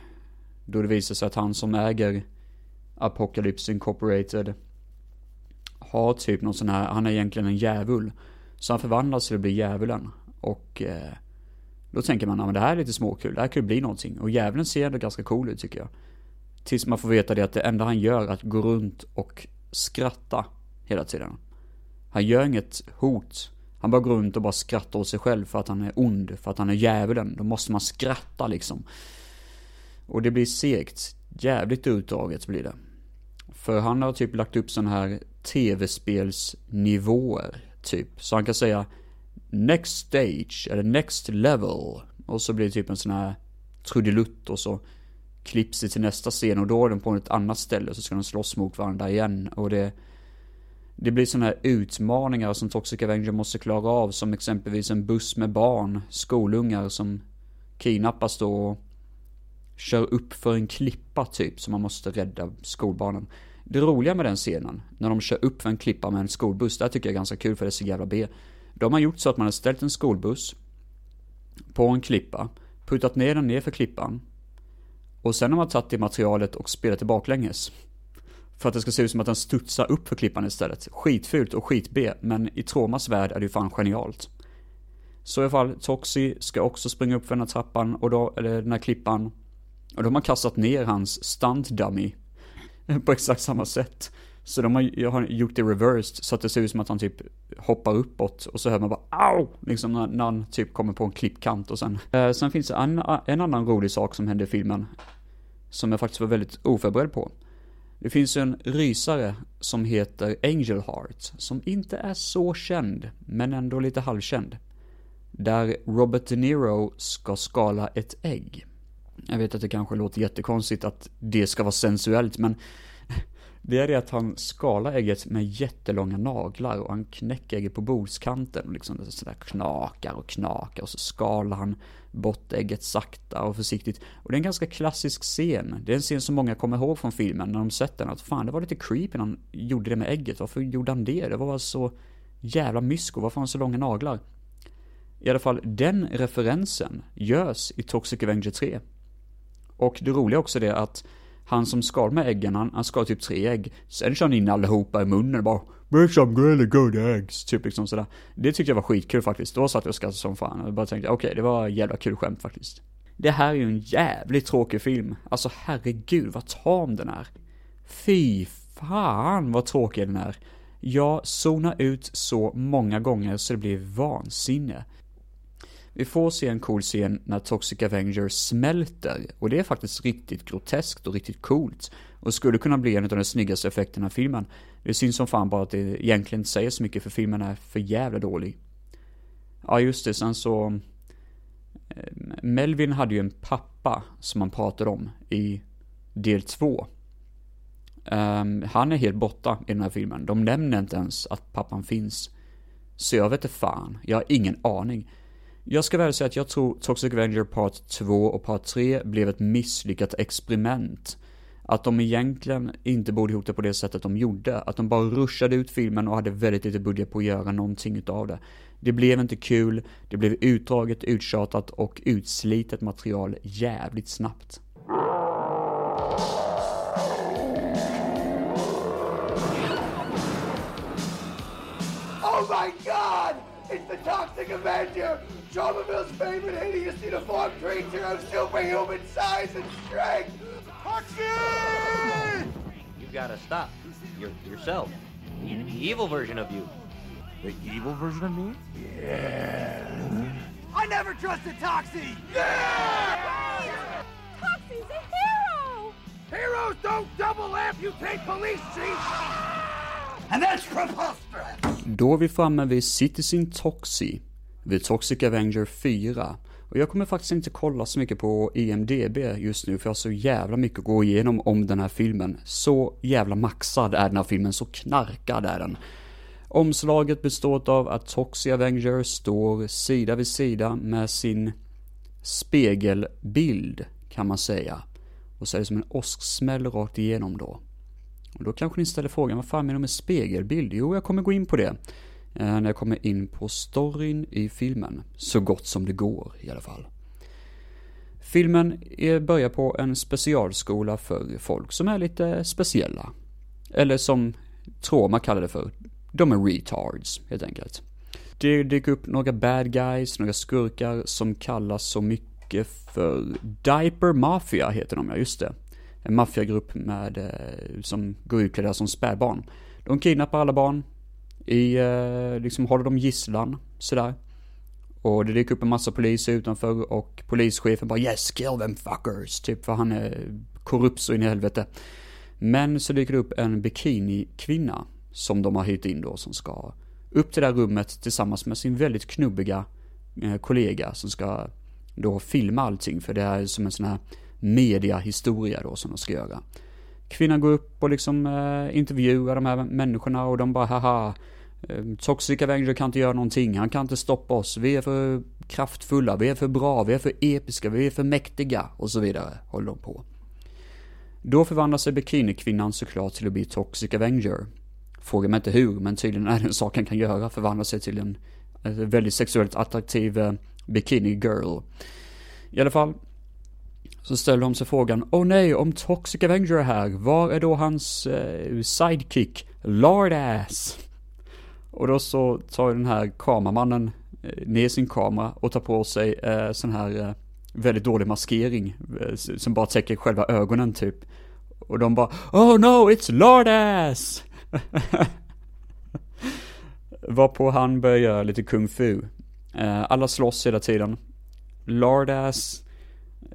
S1: Då det visar sig att han som äger Apocalypse Incorporated har typ någon sån här, han är egentligen en djävul. Så han förvandlas till att bli djävulen. Och eh, då tänker man, ja men det här är lite småkul, det här kan ju bli någonting. Och djävulen ser ändå ganska cool ut tycker jag. Tills man får veta det att det enda han gör är att gå runt och skratta hela tiden. Han gör inget hot. Han bara går runt och bara skrattar åt sig själv för att han är ond, för att han är djävulen. Då måste man skratta liksom. Och det blir segt. Jävligt utdraget blir det. För han har typ lagt upp sådana här tv-spelsnivåer, typ. Så han kan säga Next stage, eller next level. Och så blir det typ en sån här trudelutt och så klipps det till nästa scen och då är de på ett annat ställe och så ska de slåss mot varandra igen. Och det, det blir sådana här utmaningar som Toxic Avenger måste klara av som exempelvis en buss med barn, skolungar som kidnappas då och kör upp för en klippa typ som man måste rädda skolbarnen. Det roliga med den scenen, när de kör upp för en klippa med en skolbuss, det här tycker jag är ganska kul för det är så jävla B. Då har man gjort så att man har ställt en skolbuss på en klippa, puttat ner den ner för klippan och sen har man tagit det materialet och spelat det baklänges. För att det ska se ut som att den studsar upp för klippan istället. Skitfult och skit-B, men i Tromas värld är det ju fan genialt. Så i alla fall, Toxi ska också springa upp för den här trappan, och då, eller den här klippan. Och då har man kastat ner hans stunt dummy. <laughs> På exakt samma sätt. Så de har, jag har gjort det reversed, så att det ser ut som att han typ hoppar uppåt och så hör man bara AU! Liksom när, när han typ kommer på en klippkant och sen. Eh, sen finns det en, en annan rolig sak som hände i filmen. Som jag faktiskt var väldigt oförberedd på. Det finns en rysare som heter Angel Heart, som inte är så känd, men ändå lite halvkänd. Där Robert De Niro ska skala ett ägg. Jag vet att det kanske låter jättekonstigt att det ska vara sensuellt, men det är det att han skalar ägget med jättelånga naglar och han knäcker ägget på bordskanten och liksom sådär knakar och knakar och så skalar han bort ägget sakta och försiktigt. Och det är en ganska klassisk scen. Det är en scen som många kommer ihåg från filmen när de sett den. Att fan, det var lite creepy när han gjorde det med ägget. Varför gjorde han det? Det var bara så jävla mysko. Varför har han så långa naglar? I alla fall, den referensen görs i Toxic Avenger 3. Och det roliga också det att han som skal med äggen, han, han skar typ tre ägg. Sen kör han in allihopa i munnen och bara Make some really good eggs. Typ liksom sådär. Det tyckte jag var skitkul faktiskt. Då satt jag och skrattade som fan. Och bara tänkte, okej, okay, det var jävla kul skämt faktiskt. Det här är ju en jävligt tråkig film. Alltså herregud vad tam den är. Fy fan vad tråkig den är. Jag zonar ut så många gånger så det blir vansinne. Vi får se en cool scen när Toxic Avenger smälter och det är faktiskt riktigt groteskt och riktigt coolt och skulle kunna bli en av de snyggaste effekterna i filmen. Det syns som fan bara att det egentligen inte säger så mycket för filmen är för jävla dålig. Ja just det, sen så eh, Melvin hade ju en pappa som han pratade om i del två. Um, han är helt borta i den här filmen. De nämner inte ens att pappan finns. Så jag vet inte fan, jag har ingen aning. Jag ska väl säga att jag tror Toxic Avenger Part 2 och Part 3 blev ett misslyckat experiment. Att de egentligen inte borde gjort det på det sättet de gjorde. Att de bara rushade ut filmen och hade väldigt lite budget på att göra någonting utav det. Det blev inte kul, det blev utdraget, uttjatat och utslitet material jävligt snabbt.
S11: Oh my god! It's the Toxic Avenger! Traumaville's favorite hideous uniformed creature of superhuman size and strength! Toxic!
S16: You've gotta stop. You're yourself. The, the evil version of you.
S11: The evil version of me? Yeah. I never trusted Toxie! Yeah!
S5: Toxie's a hero!
S11: Heroes don't double amputate police chiefs! And that's preposterous!
S1: Då är vi framme vid Citizen Toxie, vid Toxic Avenger 4. Och jag kommer faktiskt inte kolla så mycket på IMDB just nu för jag har så jävla mycket att gå igenom om den här filmen. Så jävla maxad är den här filmen, så knarkad är den. Omslaget består av att Toxic Avenger står sida vid sida med sin spegelbild kan man säga. Och så är det som en åsksmäll rakt igenom då. Och då kanske ni ställer frågan, vad fan menar du med spegelbild? Jo, jag kommer gå in på det. Eh, när jag kommer in på storyn i filmen. Så gott som det går i alla fall. Filmen börjar på en specialskola för folk som är lite speciella. Eller som Troma kallar det för, de är retards helt enkelt. Det dyker upp några bad guys, några skurkar som kallas så mycket för Diaper Mafia heter de ja, just det. En maffiagrupp med, eh, som går utklädda som spädbarn. De kidnappar alla barn, i, eh, liksom håller dem gisslan, sådär. Och det dyker upp en massa poliser utanför och polischefen bara 'Yes, kill them fuckers' typ för han är korrupt så in i helvete. Men så dyker det upp en bikinikvinna som de har hyrt in då som ska upp till det här rummet tillsammans med sin väldigt knubbiga eh, kollega som ska då filma allting för det är som en sån här mediahistoria då som de ska göra. Kvinnan går upp och liksom eh, intervjuar de här människorna och de bara haha Eh, toxic Avenger kan inte göra någonting, han kan inte stoppa oss, vi är för kraftfulla, vi är för bra, vi är för episka, vi är för mäktiga och så vidare håller de på. Då förvandlar sig bikinikvinnan såklart till att bli Toxic Avenger. Fråga mig inte hur, men tydligen är det en sak han kan göra, förvandla sig till en, väldigt sexuellt attraktiv eh, bikini girl. I alla fall, så ställer de sig frågan, åh oh, nej, om Toxic Avenger är här, var är då hans eh, sidekick, Lord Ass? Och då så tar den här kameramannen eh, ner sin kamera och tar på sig eh, sån här eh, väldigt dålig maskering eh, som bara täcker själva ögonen typ. Och de bara, oh no, it's Lardass!” <laughs> Varpå han börjar göra lite kung fu. Eh, alla slåss hela tiden. Lardass.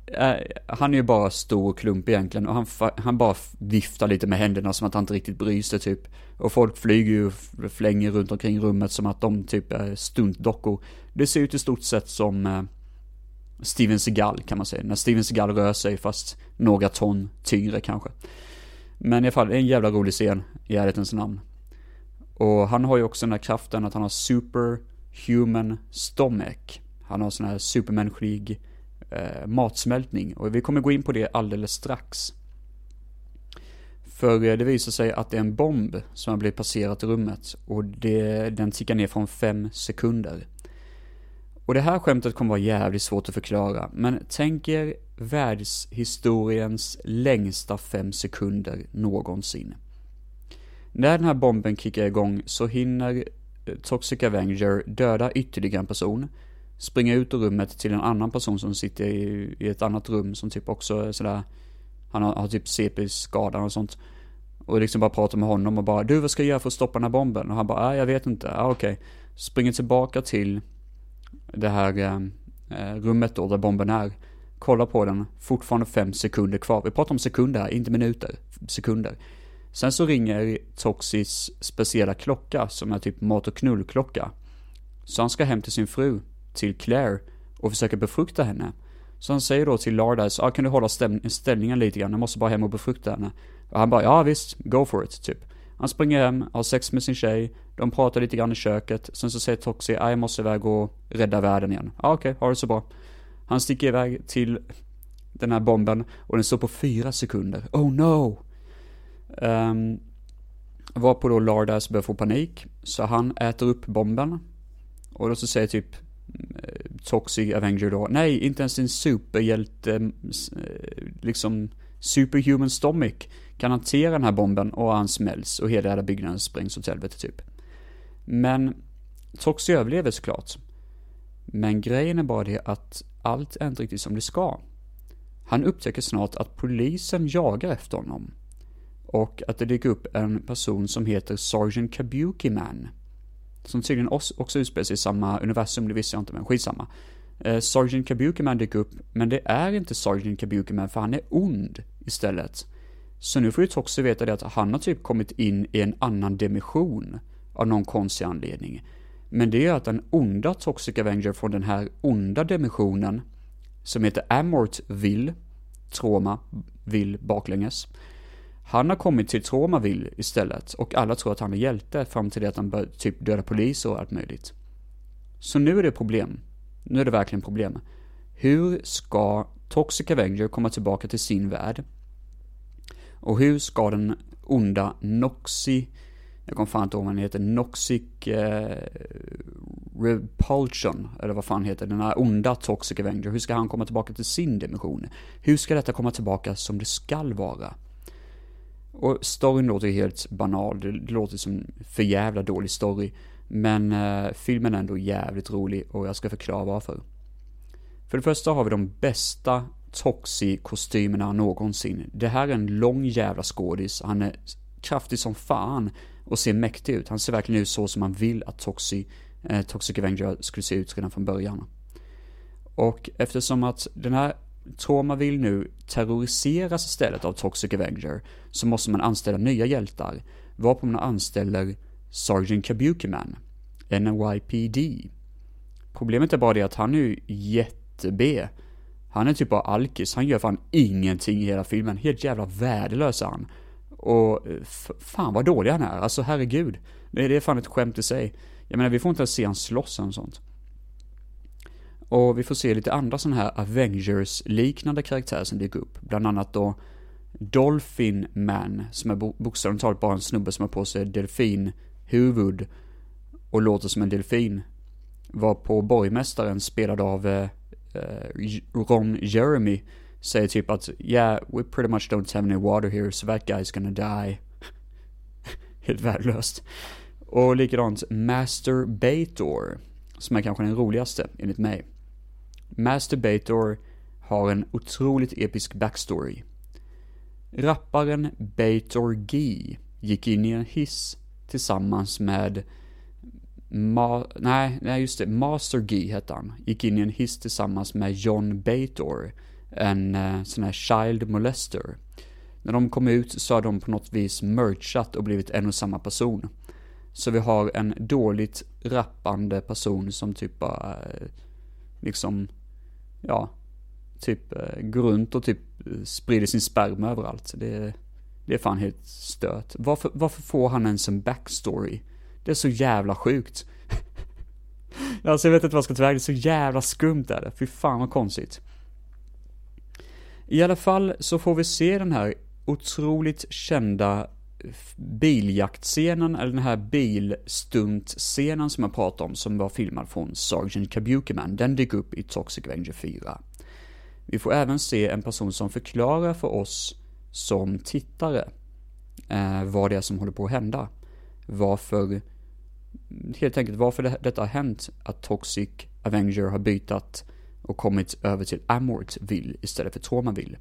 S1: Eh, han är ju bara stor och klump egentligen och han, han bara viftar lite med händerna som att han inte riktigt bryr sig typ. Och folk flyger ju och flänger runt omkring rummet som att de typ är stuntdockor. Det ser ut i stort sett som eh, Steven Seagal kan man säga. När Steven Seagal rör sig fast några ton tyngre kanske. Men i alla fall, det är en jävla rolig scen i ärlighetens namn. Och han har ju också den här kraften att han har superhuman stomach. Han har sån här supermänsklig eh, matsmältning. Och vi kommer gå in på det alldeles strax. För eh, det visar sig att det är en bomb som har blivit passerat i rummet och det, den tickar ner från 5 sekunder. Och det här skämtet kommer vara jävligt svårt att förklara, men tänk er världshistoriens längsta 5 sekunder någonsin. När den här bomben kickar igång så hinner eh, Toxic Avenger döda ytterligare en person, springa ut ur rummet till en annan person som sitter i, i ett annat rum som typ också är sådär, han har, har typ CP-skada och sånt. Och liksom bara prata med honom och bara, du vad ska jag göra för att stoppa den här bomben? Och han bara, äh, jag vet inte, ah, okej. Okay. Springer tillbaka till det här äh, rummet då där bomben är. Kollar på den, fortfarande fem sekunder kvar. Vi pratar om sekunder här, inte minuter, sekunder. Sen så ringer Toxis speciella klocka som är typ mat och knullklocka. Så han ska hem till sin fru till Claire och försöker befrukta henne. Så han säger då till Lardice, ah, kan du hålla ställningen lite grann, jag måste bara hem och befrukta henne. Och han bara, ja visst, go for it, typ. Han springer hem, har sex med sin tjej, de pratar lite grann i köket, sen så säger Toxie, ah, jag måste iväg och rädda världen igen. Ja ah, okej, okay, ha det så bra. Han sticker iväg till den här bomben och den står på fyra sekunder. Oh no! Um, varpå då Lardas börjar få panik, så han äter upp bomben. Och då så säger typ Eh, toxic Avenger då. Nej, inte ens en superhjälte, eh, eh, liksom superhuman stomach kan hantera den här bomben och han smälls och hela den byggnaden sprängs åt helvete typ. Men Toxy överlever såklart. Men grejen är bara det att allt är inte riktigt som det ska. Han upptäcker snart att polisen jagar efter honom. Och att det dyker upp en person som heter Sergeant Kabuki Man. Som tydligen också utspelar sig i samma universum, det visste jag inte men skitsamma. Eh, Sergeant Kabukiman dyker upp, men det är inte Sergeant Kabukiman för han är ond istället. Så nu får ju Toxie veta det att han har typ kommit in i en annan dimension av någon konstig anledning. Men det är att den onda Toxic Avenger från den här onda dimensionen som heter Amortville, Trauma, vill baklänges. Han har kommit till Tromaville istället och alla tror att han är hjälte fram till det att han börjar typ döda poliser och allt möjligt. Så nu är det problem. Nu är det verkligen problem. Hur ska Toxic Avenger komma tillbaka till sin värld? Och hur ska den onda Noxi... jag kommer fan inte ihåg vad han heter, Noxic eh, Repulsion, eller vad fan heter den här onda Toxic Avenger, hur ska han komma tillbaka till sin dimension? Hur ska detta komma tillbaka som det skall vara? Och storyn låter ju helt banal, det låter som för jävla dålig story. Men eh, filmen är ändå jävligt rolig och jag ska förklara varför. För det första har vi de bästa Toxi-kostymerna någonsin. Det här är en lång jävla skådis, han är kraftig som fan och ser mäktig ut. Han ser verkligen ut så som man vill att Toxi, eh, Toxic Avenger skulle se ut redan från början. Och eftersom att den här Troma vill nu terroriseras istället av Toxic Avenger så måste man anställa nya hjältar, varpå man anställer Sergeant Kabuki-Man, NYPD. Problemet är bara det att han är ju jätte-B. Han är typ bara alkis, han gör fan ingenting i hela filmen, helt jävla värdelös är han. Och fan vad dålig han är, alltså herregud. Det, det är fan ett skämt i sig. Jag menar vi får inte ens se han slåss eller sånt. Och vi får se lite andra sådana här Avengers-liknande karaktärer som dyker upp. Bland annat då Dolphin Man, som är bokstavligt talat bara en snubbe som har på sig delfinhuvud och låter som en delfin. Var på borgmästaren spelad av eh, eh Ron Jeremy säger typ att yeah, we pretty much don't have any water here so that guy's gonna die. <laughs> Helt värdelöst. Och likadant Master Bator, som är kanske den roligaste enligt mig. Masturbator har en otroligt episk backstory. Rapparen Bator G gick in i en hiss tillsammans med Ma nej, nej just det, Master G hette han. Gick in i en hiss tillsammans med John Bator, en eh, sån här child molester. När de kom ut så har de på något vis merchat och blivit en och samma person. Så vi har en dåligt rappande person som typ bara, eh, liksom ja, typ eh, går runt och typ eh, sprider sin sperma överallt. Det, det är fan helt stört. Varför, varför får han ens en backstory? Det är så jävla sjukt. <laughs> alltså jag vet inte vad jag ska ta vägen, det är så jävla skumt är det. Fy fan vad konstigt. I alla fall så får vi se den här otroligt kända biljaktscenen, eller den här bilstuntscenen som jag pratade om, som var filmad från Sergeant Kabuki-Man, den dyker upp i Toxic Avenger 4. Vi får även se en person som förklarar för oss som tittare eh, vad det är som håller på att hända. Varför, helt enkelt varför det, detta har hänt, att Toxic Avenger har bytt och kommit över till Amortville istället för Traumaville.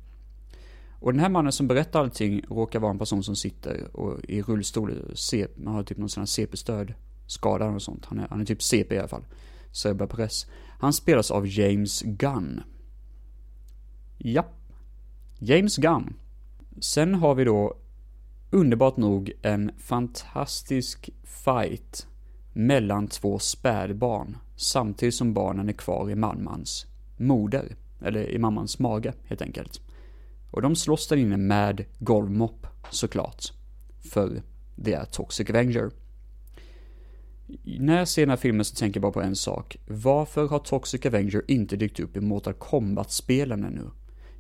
S1: Och den här mannen som berättar allting råkar vara en person som sitter och i rullstol, man har typ någon sån här CP-stöd, skada och sånt. Han är, han är typ CP i alla fall. Cerebral press. Han spelas av James Gunn. Japp. James Gunn. Sen har vi då underbart nog en fantastisk fight mellan två spädbarn samtidigt som barnen är kvar i mammans moder, eller i mammans mage helt enkelt. Och de slåss där inne med golvmopp, såklart. För det är Toxic Avenger. När jag ser den här filmen så tänker jag bara på en sak. Varför har Toxic Avenger inte dykt upp i Mortal Kombat-spelen ännu?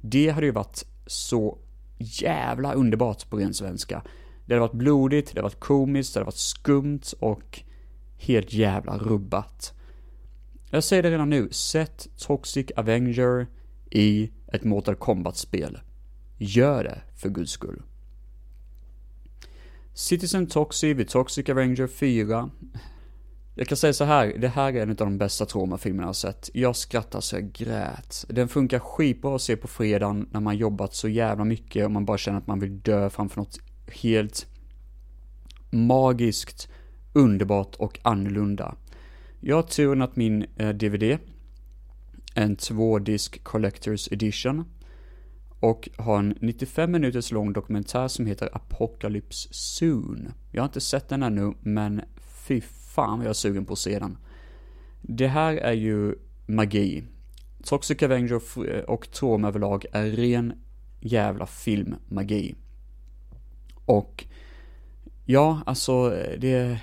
S1: Det hade ju varit så jävla underbart på ren svenska. Det hade varit blodigt, det hade varit komiskt, det hade varit skumt och helt jävla rubbat. Jag säger det redan nu, sätt Toxic Avenger i ett Mortal Kombat-spel. Gör det, för guds skull. Citizen Toxy vid Toxic Avenger 4. Jag kan säga så här, det här är en av de bästa traumafilmerna jag har sett. Jag skrattar så jag grät. Den funkar skitbra att se på fredagen när man jobbat så jävla mycket och man bara känner att man vill dö framför något helt magiskt, underbart och annorlunda. Jag har turen att min eh, DVD, en tvådisk Collector's Edition, och har en 95 minuters lång dokumentär som heter Apocalypse Soon. Jag har inte sett den ännu, men fy fan vad jag är sugen på att se den. Det här är ju magi. Toxic Avenger och Trom överlag är ren jävla filmmagi. Och ja, alltså det...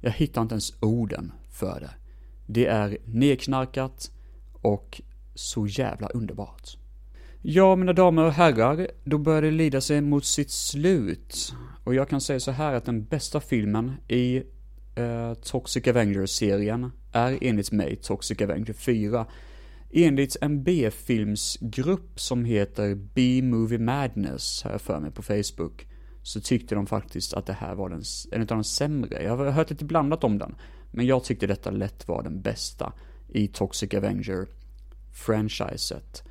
S1: Jag hittar inte ens orden för det. Det är nedknarkat och så jävla underbart. Ja, mina damer och herrar, då börjar det lida sig mot sitt slut. Och jag kan säga så här att den bästa filmen i eh, Toxic Avenger-serien är enligt mig Toxic Avenger 4. Enligt en B-filmsgrupp som heter B-Movie Madness, har jag för mig på Facebook, så tyckte de faktiskt att det här var den, en av de sämre. Jag har hört lite blandat om den, men jag tyckte detta lätt var den bästa i Toxic Avenger-franchiset.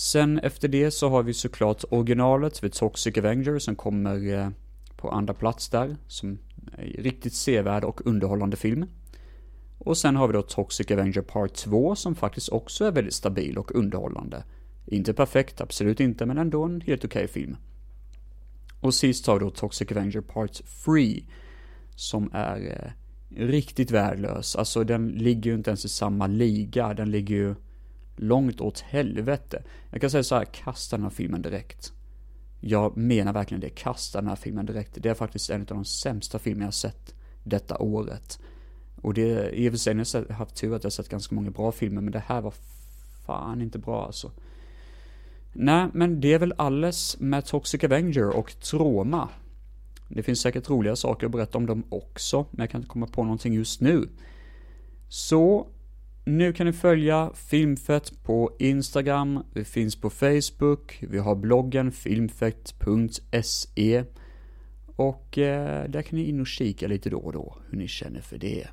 S1: Sen efter det så har vi såklart originalet The Toxic Avenger som kommer eh, på andra plats där, som är riktigt sevärd och underhållande film. Och sen har vi då Toxic Avenger Part 2 som faktiskt också är väldigt stabil och underhållande. Inte perfekt, absolut inte, men ändå en helt okej okay film. Och sist har vi då Toxic Avenger Part 3 som är eh, riktigt värdelös. Alltså den ligger ju inte ens i samma liga, den ligger ju långt åt helvete. Jag kan säga så här, kasta den här filmen direkt. Jag menar verkligen det, kasta den här filmen direkt. Det är faktiskt en av de sämsta filmer jag sett detta året. Och det, är i och för sig, jag har haft tur att jag sett ganska många bra filmer, men det här var fan inte bra alltså. Nej, men det är väl alles med Toxic Avenger och Troma. Det finns säkert roliga saker att berätta om dem också, men jag kan inte komma på någonting just nu. Så, nu kan ni följa Filmfett på Instagram, vi finns på Facebook, vi har bloggen filmfett.se och eh, där kan ni in och kika lite då och då hur ni känner för det.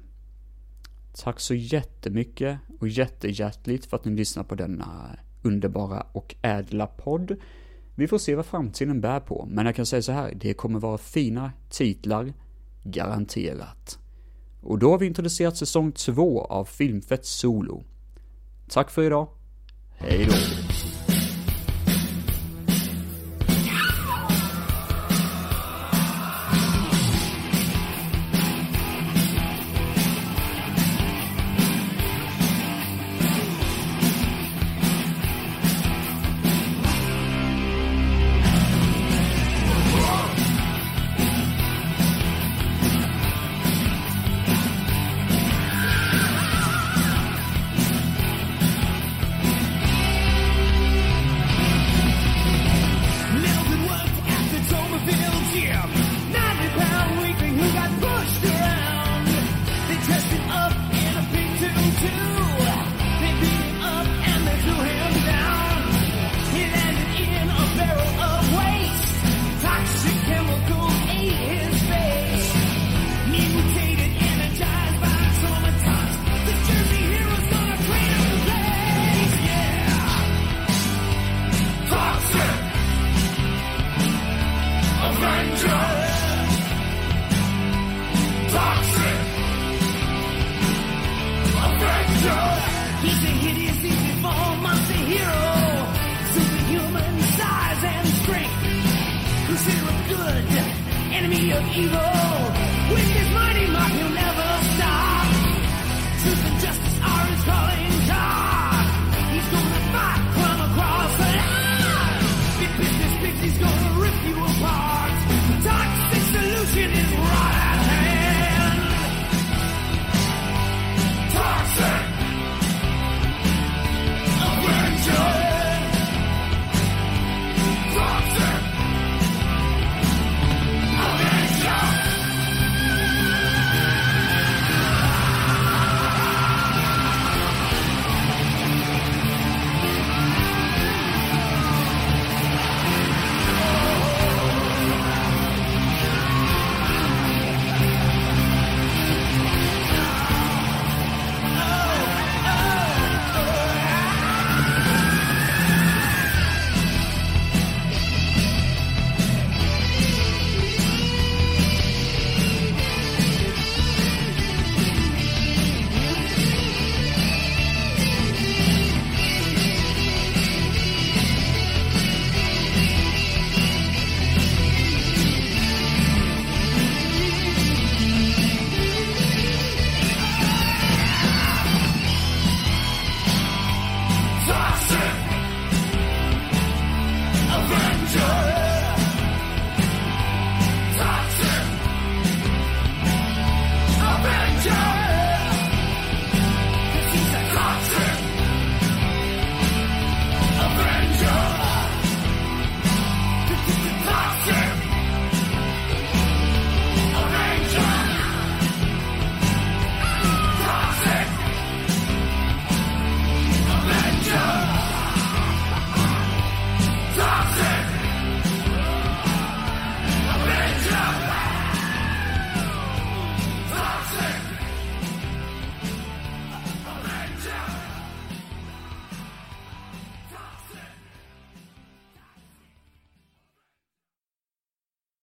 S1: Tack så jättemycket och jättehjärtligt för att ni lyssnar på denna underbara och ädla podd. Vi får se vad framtiden bär på, men jag kan säga så här, det kommer vara fina titlar, garanterat. Och då har vi introducerat säsong 2 av Filmfett Solo. Tack för idag, hej då!